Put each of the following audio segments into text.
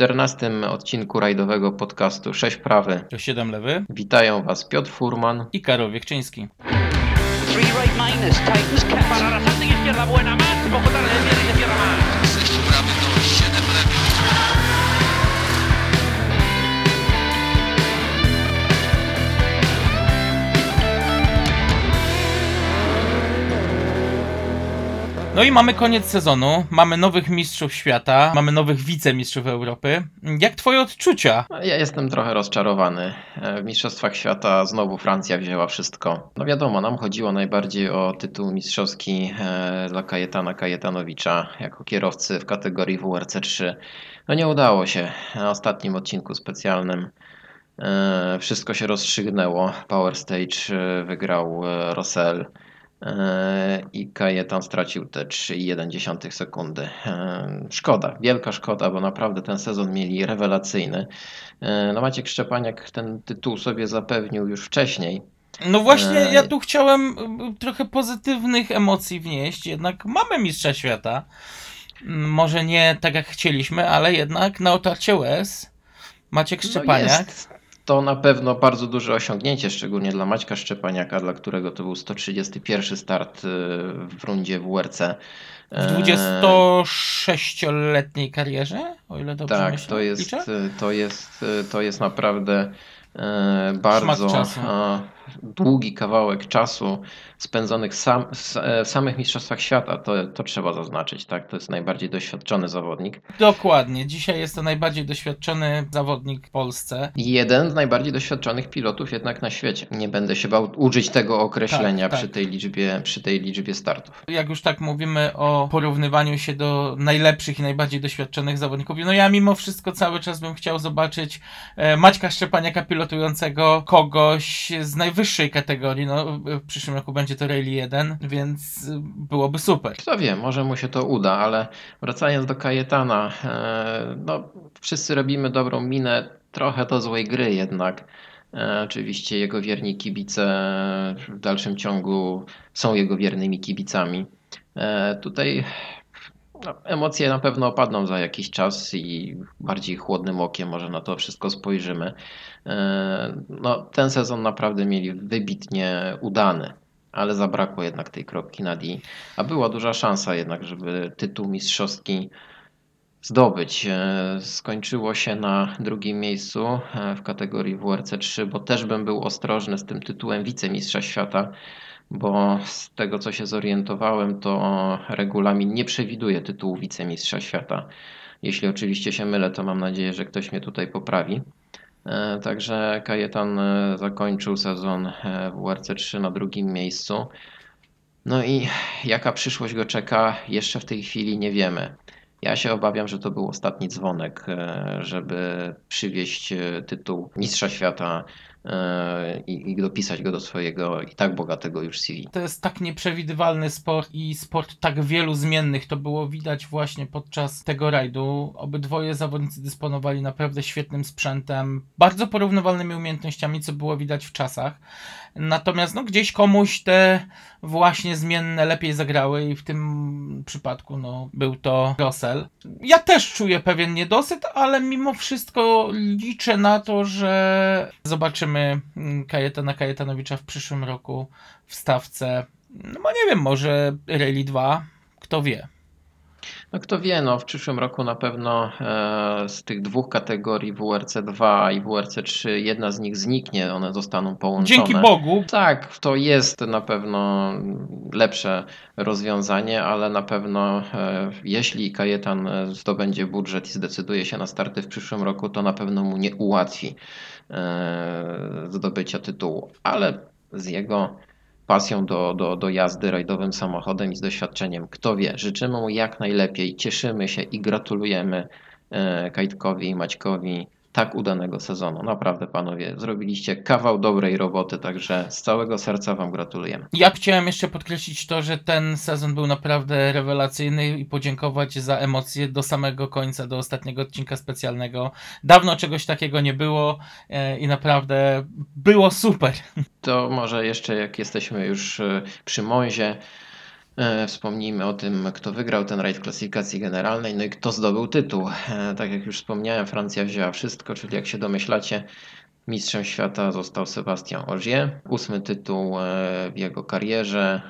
czternastym odcinku rajdowego podcastu 6 prawy To 7 lewy witają Was Piotr Furman i Karol Wiechczyński. Three right minus, tightens cat. Para la salta izquierda buena más, poco tarde viene se cierra más. No i mamy koniec sezonu, mamy nowych mistrzów świata, mamy nowych wicemistrzów Europy. Jak twoje odczucia? No, Ja jestem trochę rozczarowany. E, W Mistrzostwach Świata znowu Francja wzięła wszystko. No wiadomo, nam chodziło najbardziej o tytuł mistrzowski e, dla Kajetana Kajetanowicza jako kierowcy w kategorii WRC3. No nie udało się. Na ostatnim odcinku specjalnym e, wszystko się rozstrzygnęło. Power Stage wygrał e, E, I Kajetan stracił te 3,1 sekundy. E, Szkoda, wielka szkoda, bo naprawdę ten sezon mieli rewelacyjny. E, No Maciek Szczepaniak ten tytuł sobie zapewnił już wcześniej. No właśnie, ja tu chciałem trochę pozytywnych emocji wnieść, jednak mamy mistrza świata. Mm, Może nie tak jak chcieliśmy, ale jednak na otarcie łez Maciek No Szczepaniak. jest to na pewno bardzo duże osiągnięcie, szczególnie dla Maćka Szczepaniaka, dla którego to był 131 start e, w rundzie WRC. W E, 26-letniej karierze, o ile dobrze Tak, myślę. to jest, liczę? to jest, to jest naprawdę e, bardzo czasu. e, długi kawałek czasu spędzonych sam, w samych Mistrzostwach Świata. To, to trzeba zaznaczyć, tak? To jest najbardziej doświadczony zawodnik. Dokładnie. Dzisiaj jest to najbardziej doświadczony zawodnik w Polsce. Jeden z najbardziej doświadczonych pilotów jednak na świecie. Nie będę się bał użyć tego określenia Tak, przy, tak. tej liczbie, przy tej liczbie startów. Jak już tak mówimy o porównywaniu się do najlepszych i najbardziej doświadczonych zawodników, no ja mimo wszystko cały czas bym chciał zobaczyć e, Maćka Szczepaniaka pilotującego kogoś z najwyższej kategorii. No, w przyszłym roku będzie to Rally 1, więc byłoby super. Kto wie, może mu się to uda, ale wracając do Kajetana, e, no wszyscy robimy dobrą minę, trochę do złej gry jednak. E, Oczywiście jego wierni kibice w dalszym ciągu są jego wiernymi kibicami. E, Tutaj no, emocje na pewno opadną za jakiś czas i bardziej chłodnym okiem może na to wszystko spojrzymy. E, No, ten sezon naprawdę mieli wybitnie udany, ale zabrakło jednak tej kropki nad i. A była duża szansa jednak, żeby tytuł mistrzowski zdobyć. E, Skończyło się na drugim miejscu e, w kategorii WRC3, bo też bym był ostrożny z tym tytułem wicemistrza świata, bo z tego co się zorientowałem, to regulamin nie przewiduje tytułu wicemistrza świata. Jeśli oczywiście się mylę, to mam nadzieję, że ktoś mnie tutaj poprawi. E, Także Kajetan e, zakończył sezon e, w WRC3 na drugim miejscu. No i jaka przyszłość go czeka, jeszcze w tej chwili nie wiemy. Ja się obawiam, że to był ostatni dzwonek, żeby przywieźć tytuł Mistrza Świata i, i dopisać go do swojego i tak bogatego już CV. To jest tak nieprzewidywalny sport i sport tak wielu zmiennych. To było widać właśnie podczas tego rajdu. Obydwoje zawodnicy dysponowali naprawdę świetnym sprzętem, bardzo porównywalnymi umiejętnościami, co było widać w czasach. Natomiast no, gdzieś komuś te właśnie zmienne lepiej zagrały i w tym przypadku no, był to Russell. Ja też czuję pewien niedosyt, ale mimo wszystko liczę na to, że zobaczymy Kajetana Kajetanowicza w przyszłym roku w stawce. No nie wiem, może Rally 2, kto wie. No kto wie, no w przyszłym roku na pewno e, z tych dwóch kategorii WRC2 i WRC3 jedna z nich zniknie, one zostaną połączone. Dzięki Bogu. Tak, to jest na pewno lepsze rozwiązanie, ale na pewno e, jeśli Kajetan zdobędzie budżet i zdecyduje się na starty w przyszłym roku, to na pewno mu nie ułatwi e, zdobycia tytułu, ale z jego pasją do, do, do jazdy rajdowym samochodem i z doświadczeniem, kto wie, życzymy mu jak najlepiej, cieszymy się i gratulujemy e, Kajtkowi i Maćkowi tak udanego sezonu. Naprawdę, panowie, zrobiliście kawał dobrej roboty, także z całego serca Wam gratulujemy. Ja chciałem jeszcze podkreślić to, że ten sezon był naprawdę rewelacyjny i podziękować za emocje do samego końca, do ostatniego odcinka specjalnego. Dawno czegoś takiego nie było e, i naprawdę było super. To może jeszcze jak jesteśmy już e, przy Mązie, Wspomnijmy o tym, kto wygrał ten rajd w klasyfikacji generalnej, no i kto zdobył tytuł. E, Tak jak już wspomniałem, Francja wzięła wszystko, czyli jak się domyślacie, mistrzem świata został Sebastian Ogier. Ósmy tytuł e, w jego karierze.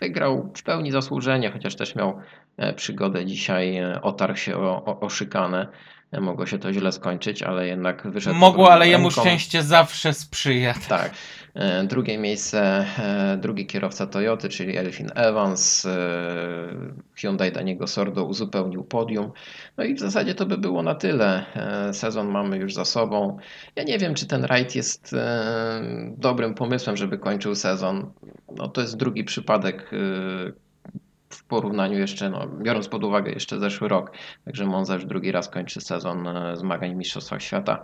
Wygrał w pełni zasłużenie, chociaż też miał e, przygodę dzisiaj, e, otarł się o, o, o szykanę. E, Mogło się to źle skończyć, ale jednak wyszedł. Mogło, ale jemu szczęście zawsze sprzyja. Tak. E, Drugie miejsce, e, drugi kierowca Toyoty, czyli Elfin Evans. e, Hyundai Daniego Sordo uzupełnił podium. No i w zasadzie to by było na tyle. Sezon mamy już za sobą. Ja nie wiem, czy ten rajd jest dobrym pomysłem, żeby kończył sezon. No to jest drugi przypadek w porównaniu jeszcze, no, biorąc pod uwagę jeszcze zeszły rok. Także Monza już drugi raz kończy sezon zmagań w Świata.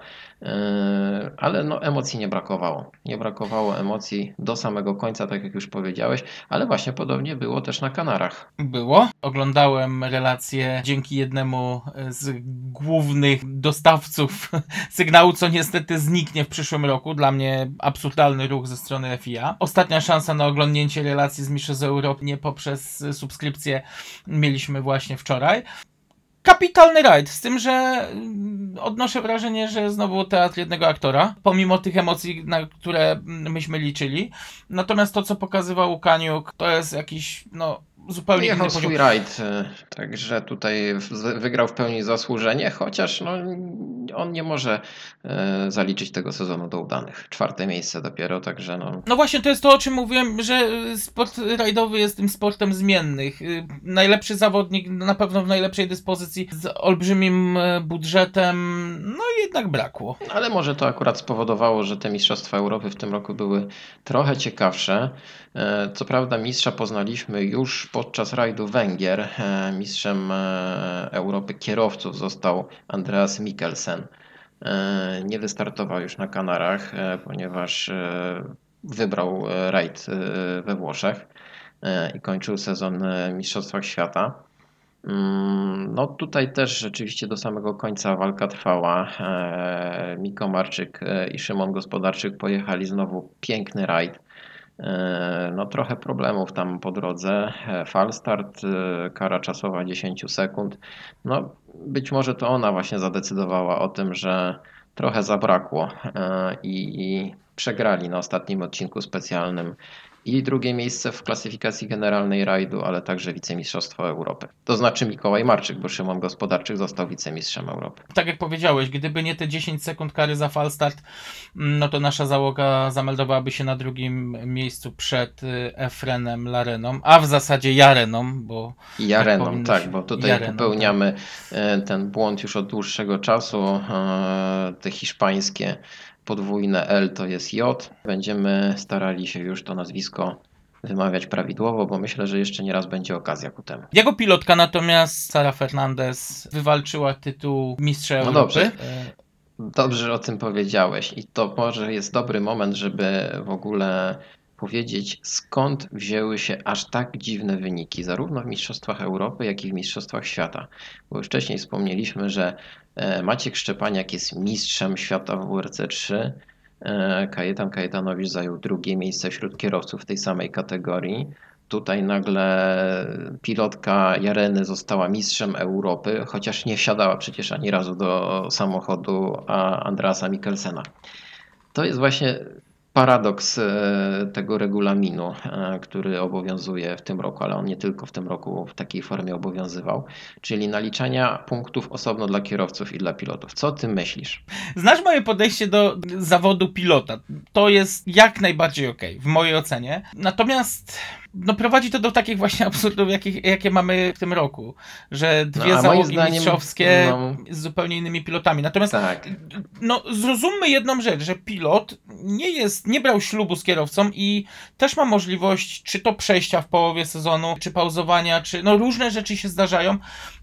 E, Ale no, emocji nie brakowało. Nie brakowało emocji do samego końca, tak jak już powiedziałeś, ale właśnie podobnie było też na Kanarach. Było. Oglądałem relację dzięki jednemu z głównych dostawców sygnału, co niestety zniknie w przyszłym roku. Dla mnie absurdalny ruch ze strony FIA. Ostatnia szansa na oglądnięcie relacji z Mistrzostw Europy nie poprzez subskrypcję mieliśmy właśnie wczoraj. Kapitalny rajd, z tym, że mm, odnoszę wrażenie, że znowu teatr jednego aktora, pomimo tych emocji, na które mm, myśmy liczyli. Natomiast to, co pokazywał Kaniuk, to jest jakiś, no, zupełnie inny Jechał poziom. swój rajd, e, także tutaj wygrał w pełni zasłużenie, chociaż no, on nie może e, zaliczyć tego sezonu do udanych. Czwarte miejsce dopiero, także no, No właśnie, to jest to, o czym mówiłem, że y, sport rajdowy jest tym sportem zmiennych. Y, Najlepszy zawodnik na pewno w najlepszej dyspozycji z olbrzymim budżetem, no i jednak brakło. Ale może to akurat spowodowało, że te Mistrzostwa Europy w tym roku były trochę ciekawsze. E, Co prawda, mistrza poznaliśmy już podczas rajdu Węgier. E, Mistrzem e, Europy kierowców został Andreas Mikkelsen. Nie wystartował już na Kanarach, ponieważ wybrał rajd we Włoszech i kończył sezon Mistrzostwach Świata. Mm, No tutaj też rzeczywiście do samego końca walka trwała. Miko Marczyk i Szymon Gospodarczyk pojechali znowu piękny rajd. E, No trochę problemów tam po drodze. E, Falstart, e, kara czasowa 10 sekund. No być może to ona właśnie zadecydowała o tym, że trochę zabrakło i, i przegrali na ostatnim odcinku specjalnym i drugie miejsce w klasyfikacji generalnej rajdu, ale także wicemistrzostwo Europy. To znaczy Mikołaj Marczyk, bo Szymon Gospodarczyk został wicemistrzem Europy. Tak jak powiedziałeś, gdyby nie te 10 sekund kary za falstart, mm, no to nasza załoga zameldowałaby się na drugim miejscu przed y, Efrenem Lareną, a w zasadzie Jareną, bo I Jareną, powinno tak, się- bo tutaj Jareną, popełniamy e, ten błąd już od dłuższego czasu. E, Te hiszpańskie podwójne L to jest J. Będziemy starali się już to nazwisko wymawiać prawidłowo, bo myślę, że jeszcze nie raz będzie okazja ku temu. Jego pilotka natomiast, Sara Fernandez, wywalczyła tytuł mistrza No Europy. dobrze. E, Dobrze że o tym powiedziałeś i to może jest dobry moment, żeby w ogóle powiedzieć, skąd wzięły się aż tak dziwne wyniki, zarówno w Mistrzostwach Europy, jak i w Mistrzostwach Świata. Bo już wcześniej wspomnieliśmy, że Maciek Szczepaniak jest mistrzem świata w WRC 3. e, Kajetan Kajetanowicz zajął drugie miejsce wśród kierowców tej samej kategorii. Tutaj nagle pilotka Jareny została mistrzem Europy, chociaż nie wsiadała przecież ani razu do samochodu a Andreasa Mikkelsena. To jest właśnie paradoks e, tego regulaminu, e, który obowiązuje w tym roku, ale on nie tylko w tym roku w takiej formie obowiązywał, czyli naliczania punktów osobno dla kierowców i dla pilotów. Co ty myślisz? Znasz moje podejście do zawodu pilota. To jest jak najbardziej okej, w mojej ocenie. Natomiast no, prowadzi to do takich właśnie absurdów, jakich, jakie mamy w tym roku. Że dwie No, załogi zdaniem, mistrzowskie no- z zupełnie innymi pilotami. Natomiast Tak. no, zrozummy jedną rzecz, że pilot nie jest, nie brał ślubu z kierowcą i też ma możliwość, czy to przejścia w połowie sezonu, czy pauzowania, czy no różne rzeczy się zdarzają.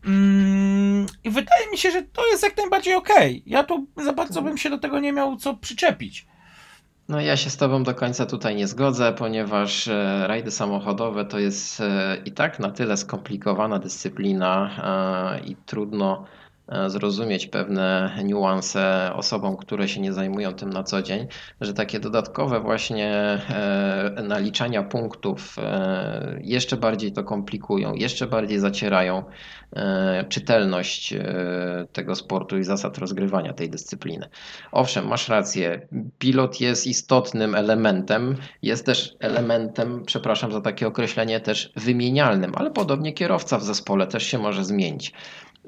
Mm, I wydaje mi się, że to jest jak najbardziej okej. Ja tu za bardzo bym się do tego nie miał co przyczepić. No ja się z Tobą do końca tutaj nie zgodzę, ponieważ e, rajdy samochodowe to jest e, i tak na tyle skomplikowana dyscyplina e, i trudno zrozumieć pewne niuanse osobom, które się nie zajmują tym na co dzień, że takie dodatkowe właśnie e, naliczania punktów e, jeszcze bardziej to komplikują, jeszcze bardziej zacierają e, czytelność e, tego sportu i zasad rozgrywania tej dyscypliny. Owszem, masz rację, pilot jest istotnym elementem, jest też elementem, przepraszam za takie określenie, też wymienialnym, ale podobnie kierowca w zespole też się może zmienić.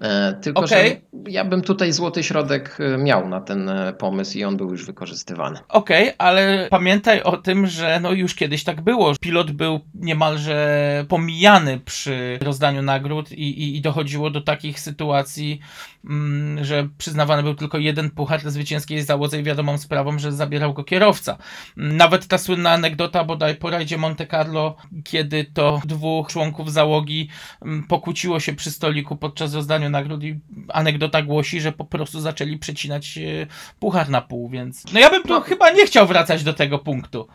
E, Tylko, Okej. że ja bym tutaj złoty środek e, miał na ten e, pomysł i on był już wykorzystywany. Okej, ale pamiętaj o tym, że no już kiedyś tak było. Pilot był niemalże pomijany przy rozdaniu nagród i, i, i dochodziło do takich sytuacji, mm, że przyznawany był tylko jeden puchar zwycięskiej załodze i wiadomą sprawą, że zabierał go kierowca. Nawet ta słynna anegdota bodaj po rajdzie Monte Carlo, kiedy to dwóch członków załogi mm, pokłóciło się przy stoliku podczas rozdania nagród i anegdota głosi, że po prostu zaczęli przecinać e, puchar na pół, więc no ja bym tu chyba nie chciał wracać do tego punktu.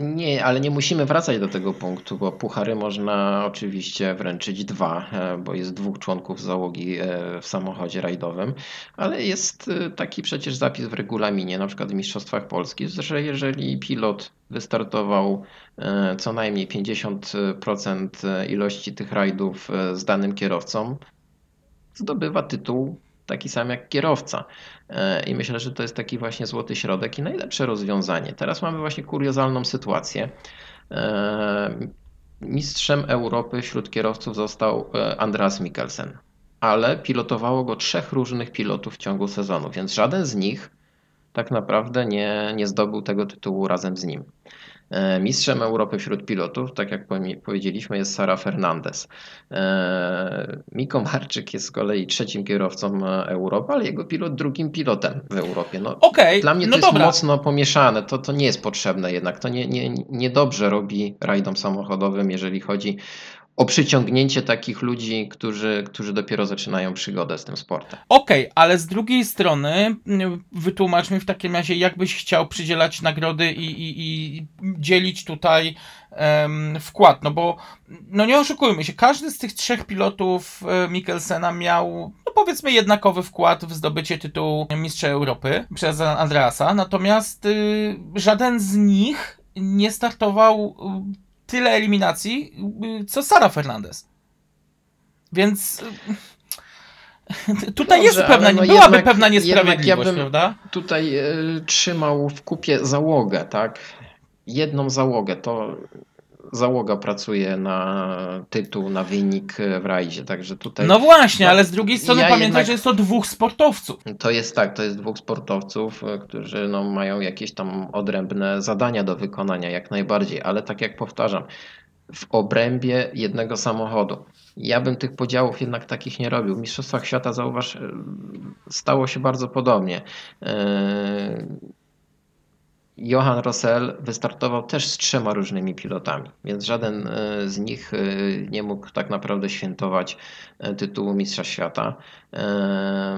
Nie, ale nie musimy wracać do tego punktu, bo puchary można oczywiście wręczyć dwa, e, bo jest dwóch członków załogi e, w samochodzie rajdowym, ale jest taki przecież zapis w regulaminie, na przykład w Mistrzostwach Polski, że jeżeli pilot wystartował co najmniej 50% ilości tych rajdów z danym kierowcą, zdobywa tytuł taki sam jak kierowca. E, I myślę, że to jest taki właśnie złoty środek i najlepsze rozwiązanie. Teraz mamy właśnie kuriozalną sytuację. E, Mistrzem Europy wśród kierowców został e, Andreas Mikkelsen, ale pilotowało go trzech różnych pilotów w ciągu sezonu, więc żaden z nich tak naprawdę nie, nie zdobył tego tytułu razem z nim. E, Mistrzem Europy wśród pilotów, tak jak powiedzieliśmy, jest Sara Fernandez. E, Miko Marczyk jest z kolei trzecim kierowcą e, Europy, ale jego pilot drugim pilotem w Europie. No, Okej, dla mnie to no jest dobra. mocno pomieszane, to, to nie jest potrzebne jednak, to nie, nie, nie dobrze robi rajdom samochodowym, jeżeli chodzi o przyciągnięcie takich ludzi, którzy, którzy dopiero zaczynają przygodę z tym sportem. Okej, ale z drugiej strony mm, wytłumacz mi w takim razie, jak byś chciał przydzielać nagrody i, i, i dzielić tutaj em, wkład, no bo no nie oszukujmy się, każdy z tych trzech pilotów e, Mikkelsena miał no powiedzmy jednakowy wkład w zdobycie tytułu Mistrza Europy przez Andreasa, natomiast y, żaden z nich nie startował y, tyle eliminacji, y, co Sara Fernandez. Więc y, tutaj Dobrze, jest pewna, no byłaby jednak- pewna niesprawiedliwość, ja bym- prawda? Tutaj e, trzymał w kupie załogę, tak? Jedną załogę, to załoga pracuje na tytuł, na wynik e, w rajdzie, także tutaj No właśnie, no, ale z drugiej strony ja pamiętaj, jednak- że jest to dwóch sportowców. To jest tak, to jest dwóch sportowców, e, którzy no, mają jakieś tam odrębne zadania do wykonania, jak najbardziej, ale tak jak powtarzam, w obrębie jednego samochodu. Ja bym tych podziałów jednak takich nie robił. W Mistrzostwach Świata, zauważ, e, stało się bardzo podobnie. E, Johan Rossell wystartował też z trzema różnymi pilotami, więc żaden e, z nich e, nie mógł tak naprawdę świętować e, tytułu Mistrza Świata.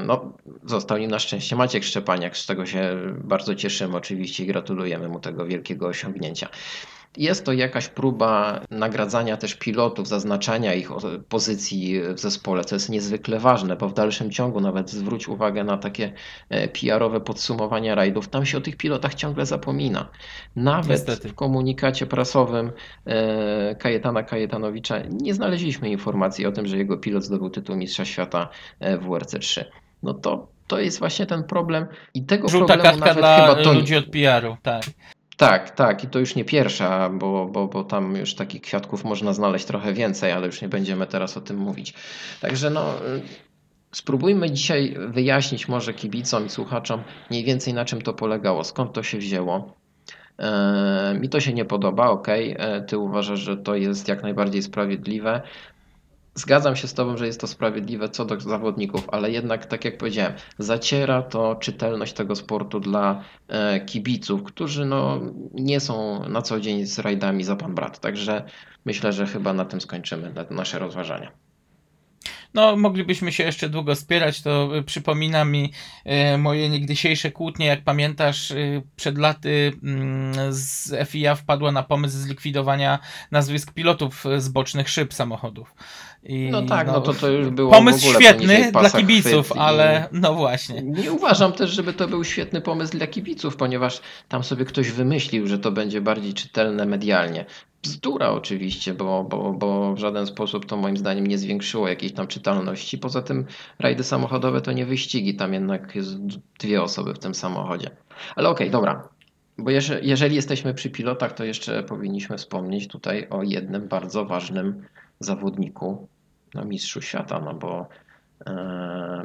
No, został nim na szczęście Maciek Szczepaniak, z czego się bardzo cieszymy oczywiście i gratulujemy mu tego wielkiego osiągnięcia. Jest to jakaś próba nagradzania też pilotów, zaznaczania ich pozycji w zespole, co jest niezwykle ważne, bo w dalszym ciągu nawet zwróć uwagę na takie e, PR-owe podsumowania rajdów, tam się o tych pilotach ciągle zapomina. Nawet Niestety. w komunikacie prasowym e, Kajetana Kajetanowicza nie znaleźliśmy informacji o tym, że jego pilot zdobył tytuł Mistrza Świata e, w WRC3. No to, to jest właśnie ten problem i tego Żółta problemu kartka nawet dla chyba to ludzi od PR-u, tak. Tak, tak, i to już nie pierwsza, bo, bo, bo tam już takich kwiatków można znaleźć trochę więcej, ale już nie będziemy teraz o tym mówić. Także no, y, spróbujmy dzisiaj wyjaśnić może kibicom i słuchaczom mniej więcej na czym to polegało, skąd to się wzięło. E, Mi to się nie podoba, ok, ty uważasz, że to jest jak najbardziej sprawiedliwe. Zgadzam się z Tobą, że jest to sprawiedliwe co do zawodników, ale jednak, tak jak powiedziałem, zaciera to czytelność tego sportu dla e, kibiców, którzy no, nie są na co dzień z rajdami za pan brat. Także myślę, że chyba na tym skończymy na- nasze rozważania. No, moglibyśmy się jeszcze długo spierać, to y, przypomina mi y, moje niegdysiejsze kłótnie. Jak pamiętasz, y, przed laty mm, z FIA wpadła na pomysł zlikwidowania nazwisk pilotów z bocznych szyb samochodów. I, No tak, no to to już było Pomysł świetny dla kibiców, chwyt i- ale no właśnie. Nie uważam też, żeby to był świetny pomysł dla kibiców, ponieważ tam sobie ktoś wymyślił, że to będzie bardziej czytelne medialnie. Bzdura oczywiście, bo, bo, bo w żaden sposób to moim zdaniem nie zwiększyło jakiejś tam czytalności. Poza tym rajdy samochodowe to nie wyścigi, tam jednak jest dwie osoby w tym samochodzie. Ale okej, dobra. Bo jeżeli, jesteśmy przy pilotach, to jeszcze powinniśmy wspomnieć tutaj o jednym bardzo ważnym zawodniku, no mistrzu świata, no bo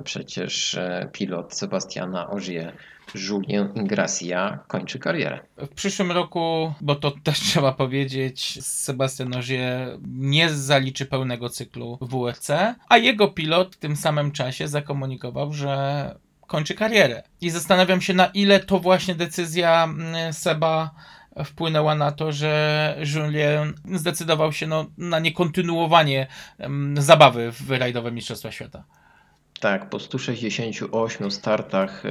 Przecież e, pilot Sebastiana Ogier, Julien Ingracia, kończy karierę. W przyszłym roku, bo to też trzeba powiedzieć, Sebastian Ogier nie zaliczy pełnego cyklu WRC, a jego pilot w tym samym czasie zakomunikował, że kończy karierę. I zastanawiam się, na ile to właśnie decyzja mm, Seba wpłynęła na to, że Julien zdecydował się no, na niekontynuowanie em, zabawy w rajdowe Mistrzostwa Świata. Tak, po 168 startach e,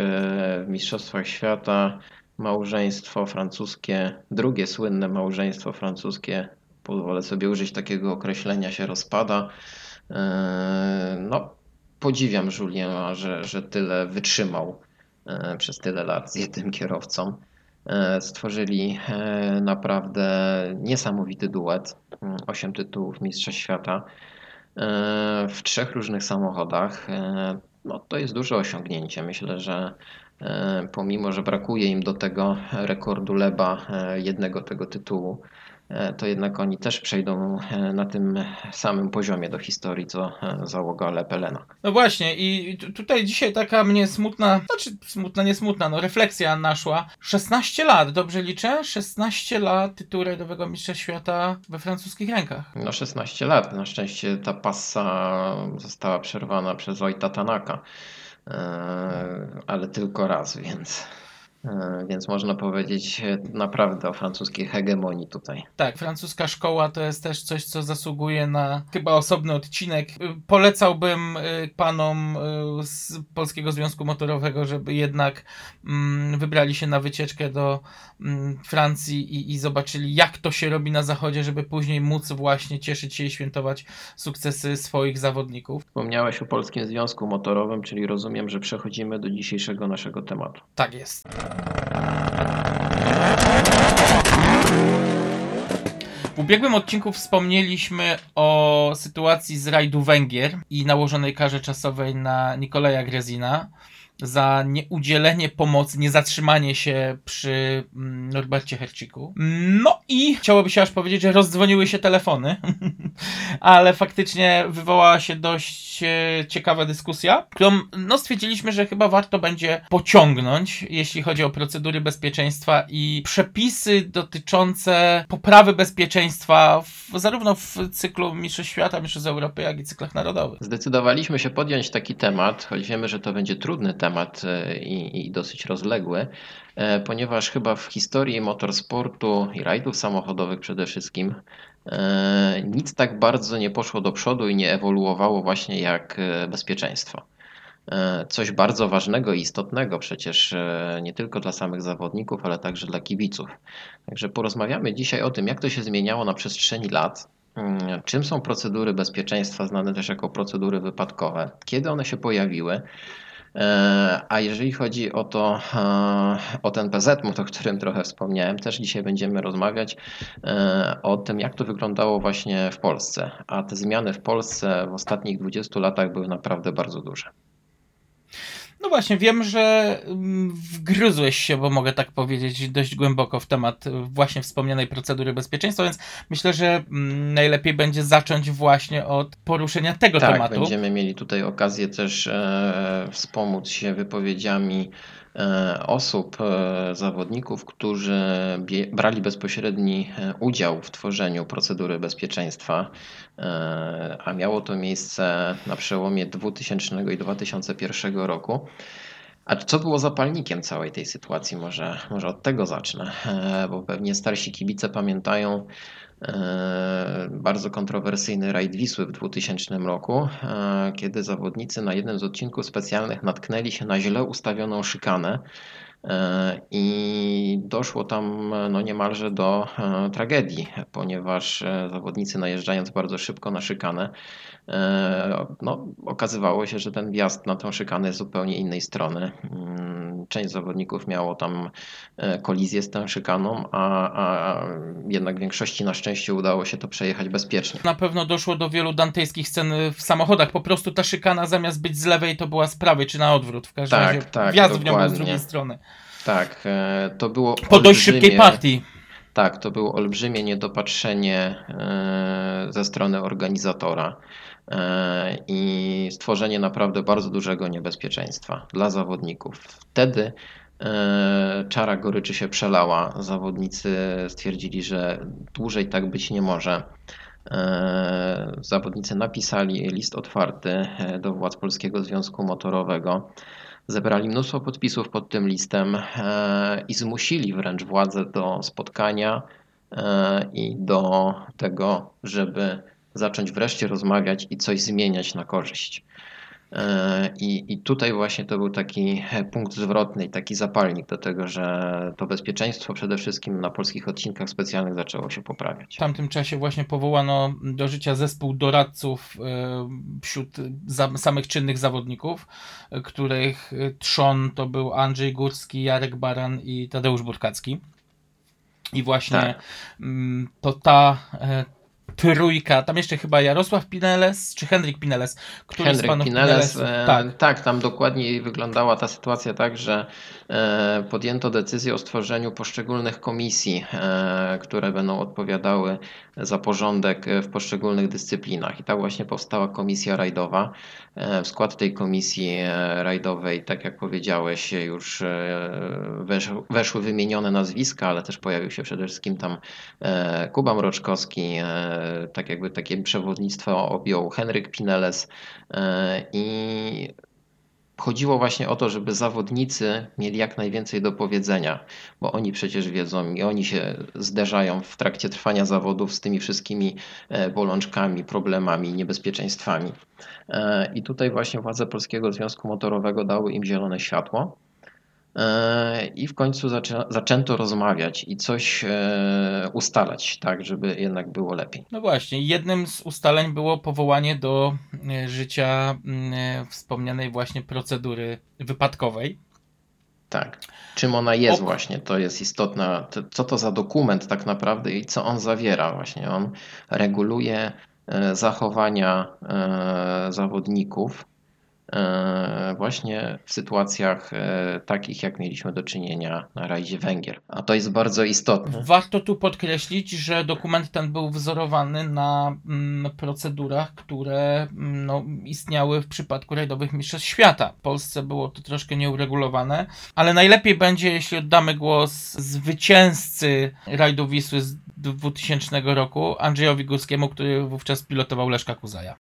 w Mistrzostwach Świata małżeństwo francuskie, drugie słynne małżeństwo francuskie, pozwolę sobie użyć takiego określenia, się rozpada. E, No, podziwiam Juliena, że, że tyle wytrzymał e, przez tyle lat z jednym kierowcą. Stworzyli naprawdę niesamowity duet, 8 tytułów Mistrza Świata w trzech różnych samochodach. E, No, to jest duże osiągnięcie. Myślę, że e, pomimo, że brakuje im do tego rekordu Leba, e, jednego tego tytułu, e, to jednak oni też przejdą e, na tym samym poziomie do historii, co e, załoga Lepelena. No właśnie, i tu- tutaj dzisiaj taka mnie smutna, znaczy smutna, nie smutna, no refleksja naszła. 16 lat, dobrze liczę? 16 lat tytułu rajdowego mistrza świata we francuskich rękach. No 16 lat. Na szczęście ta passa została przerwana przez Wojta Tanaka, e, ale tylko raz, więc, e, więc można powiedzieć e, naprawdę o francuskiej hegemonii tutaj. Tak, francuska szkoła to jest też coś, co zasługuje na chyba osobny odcinek. Y, Polecałbym panom z Polskiego Związku Motorowego, żeby jednak mm, wybrali się na wycieczkę do Francji i, i zobaczyli, jak to się robi na zachodzie, żeby później móc właśnie cieszyć się i świętować sukcesy swoich zawodników. Wspomniałeś o Polskim Związku Motorowym, czyli rozumiem, że przechodzimy do dzisiejszego naszego tematu. Tak jest. W ubiegłym odcinku wspomnieliśmy o sytuacji z rajdu Węgier i nałożonej karze czasowej na Nikoleja Grezina za nieudzielenie pomocy, niezatrzymanie się przy mm, Norbercie Herciku. No i chciałoby się aż powiedzieć, że rozdzwoniły się telefony, ale faktycznie wywołała się dość e, ciekawa dyskusja, którą no, stwierdziliśmy, że chyba warto będzie pociągnąć, jeśli chodzi o procedury bezpieczeństwa i przepisy dotyczące poprawy bezpieczeństwa w, zarówno w cyklu Mistrzostw Świata, Mistrzostw Europy, jak i cyklach narodowych. Zdecydowaliśmy się podjąć taki temat, choć wiemy, że to będzie trudny temat e, i, i dosyć rozległy, e, ponieważ chyba w historii motorsportu i rajdów samochodowych przede wszystkim nic tak bardzo nie poszło do przodu i nie ewoluowało właśnie jak e, bezpieczeństwo. E, Coś bardzo ważnego i istotnego przecież e, nie tylko dla samych zawodników, ale także dla kibiców. Także porozmawiamy dzisiaj o tym, jak to się zmieniało na przestrzeni lat, Mm, Czym są procedury bezpieczeństwa, znane też jako procedury wypadkowe? Kiedy one się pojawiły? E, A jeżeli chodzi o to, e, o ten PZMUT, o którym trochę wspomniałem, też dzisiaj będziemy rozmawiać e, o tym, jak to wyglądało właśnie w Polsce. A te zmiany w Polsce w ostatnich 20 latach były naprawdę bardzo duże. No właśnie, wiem, że mm, wgryzłeś się, bo mogę tak powiedzieć, dość głęboko w temat y, właśnie wspomnianej procedury bezpieczeństwa, więc myślę, że mm, najlepiej będzie zacząć właśnie od poruszenia tego Tak, tematu. będziemy mieli tutaj okazję też e, wspomóc się wypowiedziami osób, e, zawodników, którzy brali bezpośredni e, udział w tworzeniu procedury bezpieczeństwa, e, a miało to miejsce na przełomie 2000 i 2001 roku. A co było zapalnikiem całej tej sytuacji? Może, może od tego zacznę, e, bo pewnie starsi kibice pamiętają e, bardzo kontrowersyjny rajd Wisły w 2000 roku, e, kiedy zawodnicy na jednym z odcinków specjalnych natknęli się na źle ustawioną szykanę. e, i doszło tam no niemalże do e, tragedii, ponieważ e, zawodnicy najeżdżając bardzo szybko na szykanę, e, no, okazywało się, że ten wjazd na tą szykanę jest zupełnie innej strony. Mm, Część zawodników miało tam kolizję z tą szykaną, a, a jednak większości na szczęście udało się to przejechać bezpiecznie. Na pewno doszło do wielu dantejskich scen w samochodach. Po prostu ta szykana zamiast być z lewej, to była z prawej, czy na odwrót. W każdym Tak, razie tak, wjazd w nią był z dokładnie. drugiej strony. Tak, e, to było Po dość szybkiej partii. Tak, to było olbrzymie niedopatrzenie e, ze strony organizatora e, i stworzenie naprawdę bardzo dużego niebezpieczeństwa dla zawodników. Wtedy czara goryczy się przelała. Zawodnicy stwierdzili, że dłużej tak być nie może. Zawodnicy napisali list otwarty do władz Polskiego Związku Motorowego. Zebrali mnóstwo podpisów pod tym listem e, i zmusili wręcz władze do spotkania e, i do tego, żeby zacząć wreszcie rozmawiać i coś zmieniać na korzyść. E, I, I tutaj właśnie to był taki punkt zwrotny, i taki zapalnik do tego, że to bezpieczeństwo przede wszystkim na polskich odcinkach specjalnych zaczęło się poprawiać. W tamtym czasie właśnie powołano do życia zespół doradców e, wśród samych czynnych zawodników, e, których trzon to był Andrzej Górski, Jarek Baran i Tadeusz Burkacki. I właśnie Tak. mm, to ta trójka, tam jeszcze chyba Jarosław Pineles, czy Henryk Pineles, który z Henryk panów Pineles, Pinelesów- e, tak, tak, tam dokładniej wyglądała ta sytuacja tak, że e, podjęto decyzję o stworzeniu poszczególnych komisji, e, które będą odpowiadały za porządek w poszczególnych dyscyplinach. I tak właśnie powstała komisja rajdowa. E, W skład tej komisji rajdowej, tak jak powiedziałeś, już wesz, weszły wymienione nazwiska, ale też pojawił się przede wszystkim tam Kuba Mroczkowski, tak jakby takie przewodnictwo objął Henryk Pineles e, i chodziło właśnie o to, żeby zawodnicy mieli jak najwięcej do powiedzenia, bo oni przecież wiedzą i oni się zderzają w trakcie trwania zawodów z tymi wszystkimi e, bolączkami, problemami, niebezpieczeństwami. E, I tutaj właśnie władze Polskiego Związku Motorowego dały im zielone światło. E, I w końcu zaczę, zaczęto rozmawiać i coś e, ustalać, tak, żeby jednak było lepiej. No właśnie, jednym z ustaleń było powołanie do e, życia mm, e, wspomnianej właśnie procedury wypadkowej. Tak. Czym ona jest Ok. właśnie, to jest istotne. To, co to za dokument tak naprawdę i co on zawiera właśnie. On reguluje zachowania zawodników właśnie w sytuacjach e, takich, jak mieliśmy do czynienia na rajdzie Węgier. A to jest bardzo istotne. Warto tu podkreślić, że dokument ten był wzorowany na mm, procedurach, które mm, no, istniały w przypadku rajdowych mistrzostw świata. W Polsce było to troszkę nieuregulowane, ale najlepiej będzie, jeśli oddamy głos zwycięzcy rajdu Wisły z 2000 roku, Andrzejowi Górskiemu, który wówczas pilotował Leszka Kuzaja.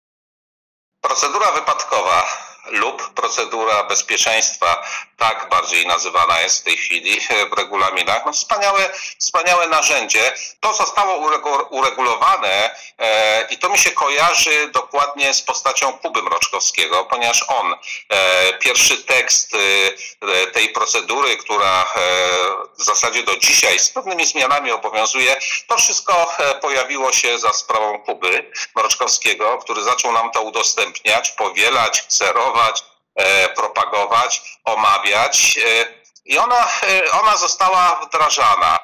Procedura wypadkowa lub procedura bezpieczeństwa, tak bardziej nazywana jest w tej chwili w regulaminach. No wspaniałe, wspaniałe narzędzie. To zostało uregu- uregulowane e, i to mi się kojarzy dokładnie z postacią Kuby Mroczkowskiego, ponieważ on e, pierwszy tekst e, tej procedury, która e, w zasadzie do dzisiaj z pewnymi zmianami obowiązuje, to wszystko e, pojawiło się za sprawą Kuby Mroczkowskiego, który zaczął nam to udostępniać, powielać, kserować, e, propagować, omawiać. E, I ona, e, ona została wdrażana.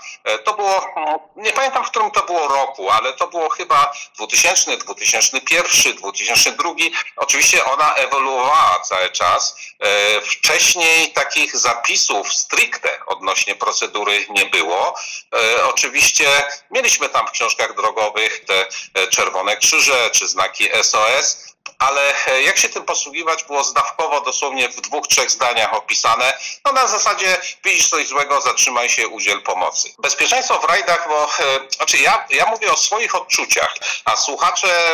To było, mm, nie pamiętam w którym to było roku, ale to było chyba 2000, 2001, 2002. Oczywiście ona ewoluowała cały czas. Wcześniej takich zapisów stricte odnośnie procedury nie było. Oczywiście mieliśmy tam w książkach drogowych te czerwone krzyże czy znaki SOS, ale e, jak się tym posługiwać było zdawkowo, dosłownie w dwóch, trzech zdaniach opisane. No na zasadzie widzisz coś złego, zatrzymaj się, udziel pomocy. Bezpieczeństwo w rajdach, bo e, znaczy ja, ja mówię o swoich odczuciach, a słuchacze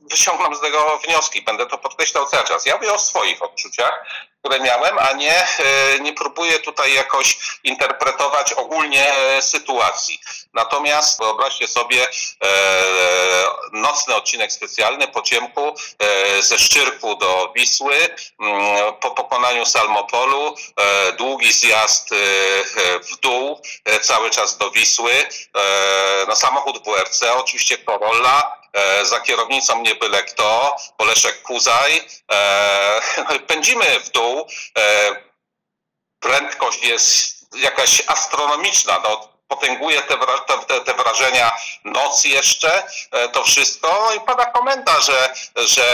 wyciągną z tego wnioski, będę to podkreślał cały czas. Ja mówię o swoich odczuciach, które miałem, a nie, e, nie próbuję tutaj jakoś interpretować ogólnie sytuacji. Natomiast wyobraźcie sobie e, nocny odcinek specjalny po ciemku e, ze Szczyrku do Wisły, mm, po pokonaniu Salmopolu, e, długi zjazd e, w dół, e, cały czas do Wisły, e, no samochód WRC, oczywiście Corolla, za kierownicą nie byle kto, Boleszek Kuzaj, e, pędzimy w dół, prędkość jest jakaś astronomiczna, no, potęguje te, te, te, wrażenia noc jeszcze, e, to wszystko i pada komenda, że, że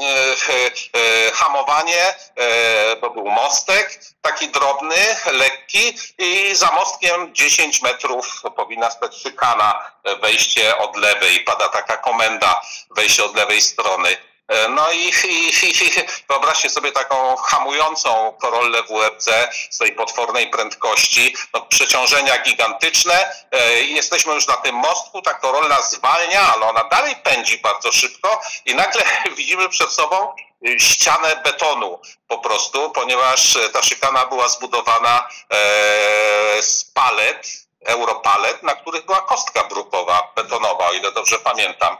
e, e, hamowanie, e, bo był mostek, taki drobny, lekki i za mostkiem 10 metrów powinna stać szykana, wejście od lewej, pada taka komenda, wejście od lewej strony. E, No i, i, i wyobraźcie sobie taką hamującą Corollę WRC z tej potwornej prędkości, no, przeciążenia gigantyczne. E, Jesteśmy już na tym mostku, ta Corolla zwalnia, ale ona dalej pędzi bardzo szybko i nagle widzimy przed sobą ścianę betonu po prostu, ponieważ ta szykana była zbudowana e, z palet, europalet, na których była kostka brukowa, betonowa, o ile dobrze pamiętam.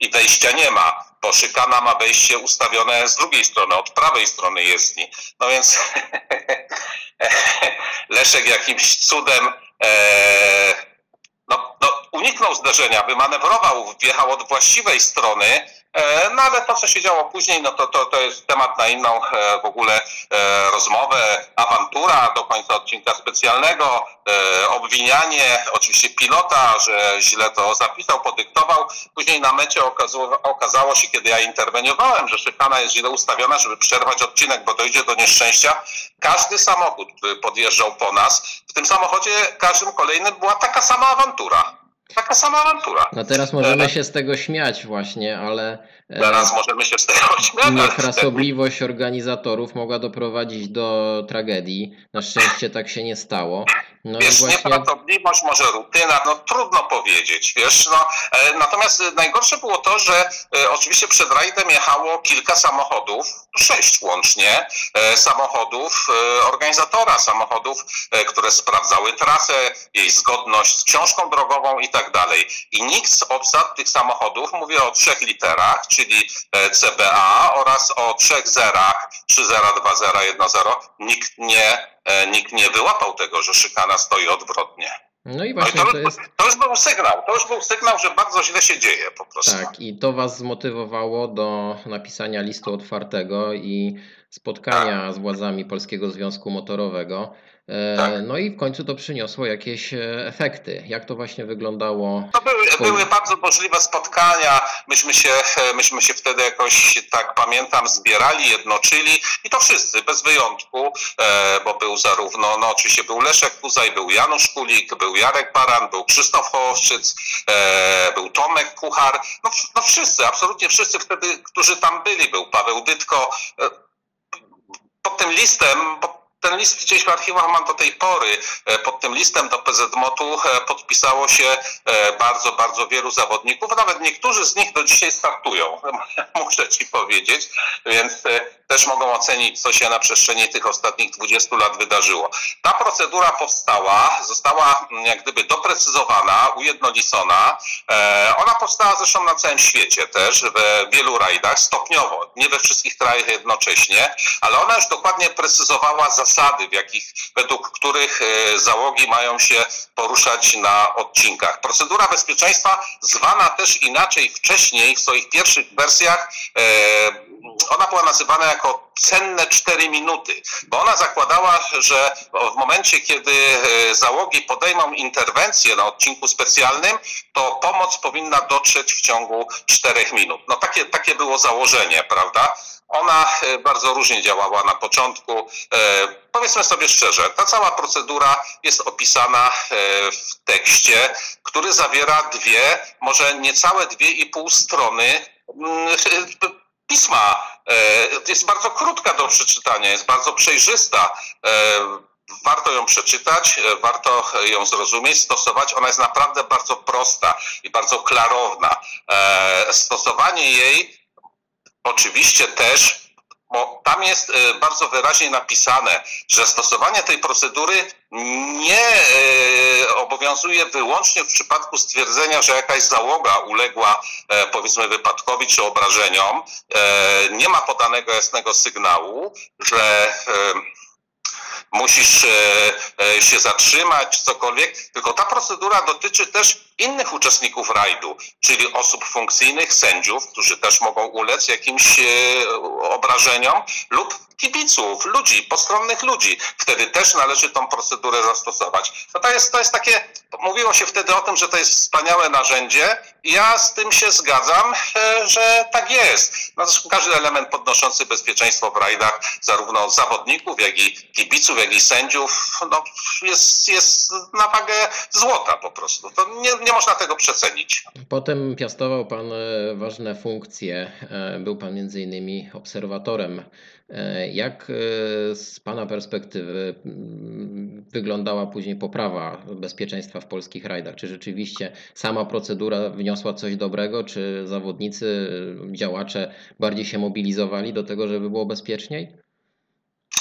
I wejścia nie ma, bo szykana ma wejście ustawione z drugiej strony, od prawej strony jezdni. No więc Leszek jakimś cudem e, no, no, uniknął zderzenia, wymanewrował, wjechał od właściwej strony, no ale to, co się działo później, no to, to, to jest temat na inną e, w ogóle e, rozmowę, awantura do końca odcinka specjalnego, e, obwinianie oczywiście pilota, że źle to zapisał, podyktował. Później na mecie okazało, okazało się, kiedy ja interweniowałem, że szykana jest źle ustawiona, żeby przerwać odcinek, bo dojdzie do nieszczęścia. Każdy samochód, podjeżdżał po nas, w tym samochodzie każdym kolejnym była taka sama awantura. Taka sama awantura. No teraz możemy się z tego śmiać właśnie, ale e, Teraz możemy się z tego śmiać. niefrasobliwość organizatorów mogła doprowadzić do tragedii. Na szczęście tak się nie stało. No i Wiesz, właśnie nieprawdopodobność, może rutyna, no trudno powiedzieć, wiesz, no. E, natomiast najgorsze było to, że e, oczywiście przed rajdem jechało kilka samochodów, sześć łącznie, e, samochodów e, organizatora, samochodów, e, które sprawdzały trasę, jej zgodność z książką drogową i tak dalej. I nikt z obsad tych samochodów, mówię o trzech literach, czyli CBA oraz o trzech zerach, 3 zera, 2 zera, 1 zero, nikt nie, nikt nie wyłapał tego, że szykana stoi odwrotnie. No i No i właśnie to, to jest to już był sygnał, to już był sygnał, że bardzo źle się dzieje po prostu. tak i to was zmotywowało do napisania listu otwartego i spotkania z władzami Polskiego Związku Motorowego. E, Tak. No i w końcu to przyniosło jakieś e, efekty. Jak to właśnie wyglądało? To były, były bardzo możliwe spotkania. Myśmy się, e, myśmy się wtedy jakoś, tak pamiętam, zbierali, jednoczyli i to wszyscy, bez wyjątku, e, bo był zarówno, no oczywiście był Leszek Kuzaj, był Janusz Kulik, był Jarek Baran, był Krzysztof Hołowczyc, e, był Tomek Kuchar, no, no wszyscy, absolutnie wszyscy wtedy, którzy tam byli, był Paweł Dytko. E, pod tym listem, bo ten list gdzieś w archiwach mam do tej pory, e, pod tym listem do PZMOT-u e, podpisało się e, bardzo, bardzo wielu zawodników, nawet niektórzy z nich do dzisiaj startują, muszę ci powiedzieć, więc też mogą ocenić, co się na przestrzeni tych ostatnich 20 lat wydarzyło. Ta procedura powstała, została mm, jak gdyby doprecyzowana, ujednolicona. E, Ona powstała zresztą na całym świecie też, w wielu rajdach, stopniowo, nie we wszystkich krajach jednocześnie, ale ona już dokładnie precyzowała zasady, w jakich, według których e, załogi mają się poruszać na odcinkach. Procedura bezpieczeństwa, zwana też inaczej wcześniej, w swoich pierwszych wersjach, e, ona była nazywana jako cenne 4 minuty, bo ona zakładała, że w momencie, kiedy e, załogi podejmą interwencję na odcinku specjalnym, to pomoc powinna dotrzeć w ciągu 4 minut. No takie, takie było założenie, prawda? Ona e, bardzo różnie działała na początku. E, Powiedzmy sobie szczerze, ta cała procedura jest opisana w tekście, który zawiera dwie, może niecałe dwie i pół strony mm, pisma. E, Jest bardzo krótka do przeczytania, jest bardzo przejrzysta. E, Warto ją przeczytać, e, warto ją zrozumieć, stosować. Ona jest naprawdę bardzo prosta i bardzo klarowna. Stosowanie jej oczywiście też, bo tam jest bardzo wyraźnie napisane, że stosowanie tej procedury nie obowiązuje wyłącznie w przypadku stwierdzenia, że jakaś załoga uległa e, powiedzmy wypadkowi czy obrażeniom. E, nie ma podanego jasnego sygnału, że e, musisz się zatrzymać, cokolwiek, tylko ta procedura dotyczy też innych uczestników rajdu, czyli osób funkcyjnych, sędziów, którzy też mogą ulec jakimś obrażeniom lub kibiców, ludzi, postronnych ludzi. Wtedy też należy tą procedurę zastosować. No to jest, to jest takie, mówiło się wtedy o tym, że to jest wspaniałe narzędzie i ja z tym się zgadzam, że tak jest. No zresztą każdy element podnoszący bezpieczeństwo w rajdach, zarówno zawodników, jak i kibiców, jak i sędziów, no, jest, jest na wagę złota po prostu. To nie, nie można tego przecenić. Potem piastował Pan e, ważne funkcje. E, Był Pan między innymi obserwatorem. E, Jak e, z Pana perspektywy mm, wyglądała później poprawa bezpieczeństwa w polskich rajdach? Czy rzeczywiście sama procedura wniosła coś dobrego? Czy zawodnicy, działacze bardziej się mobilizowali do tego, żeby było bezpieczniej?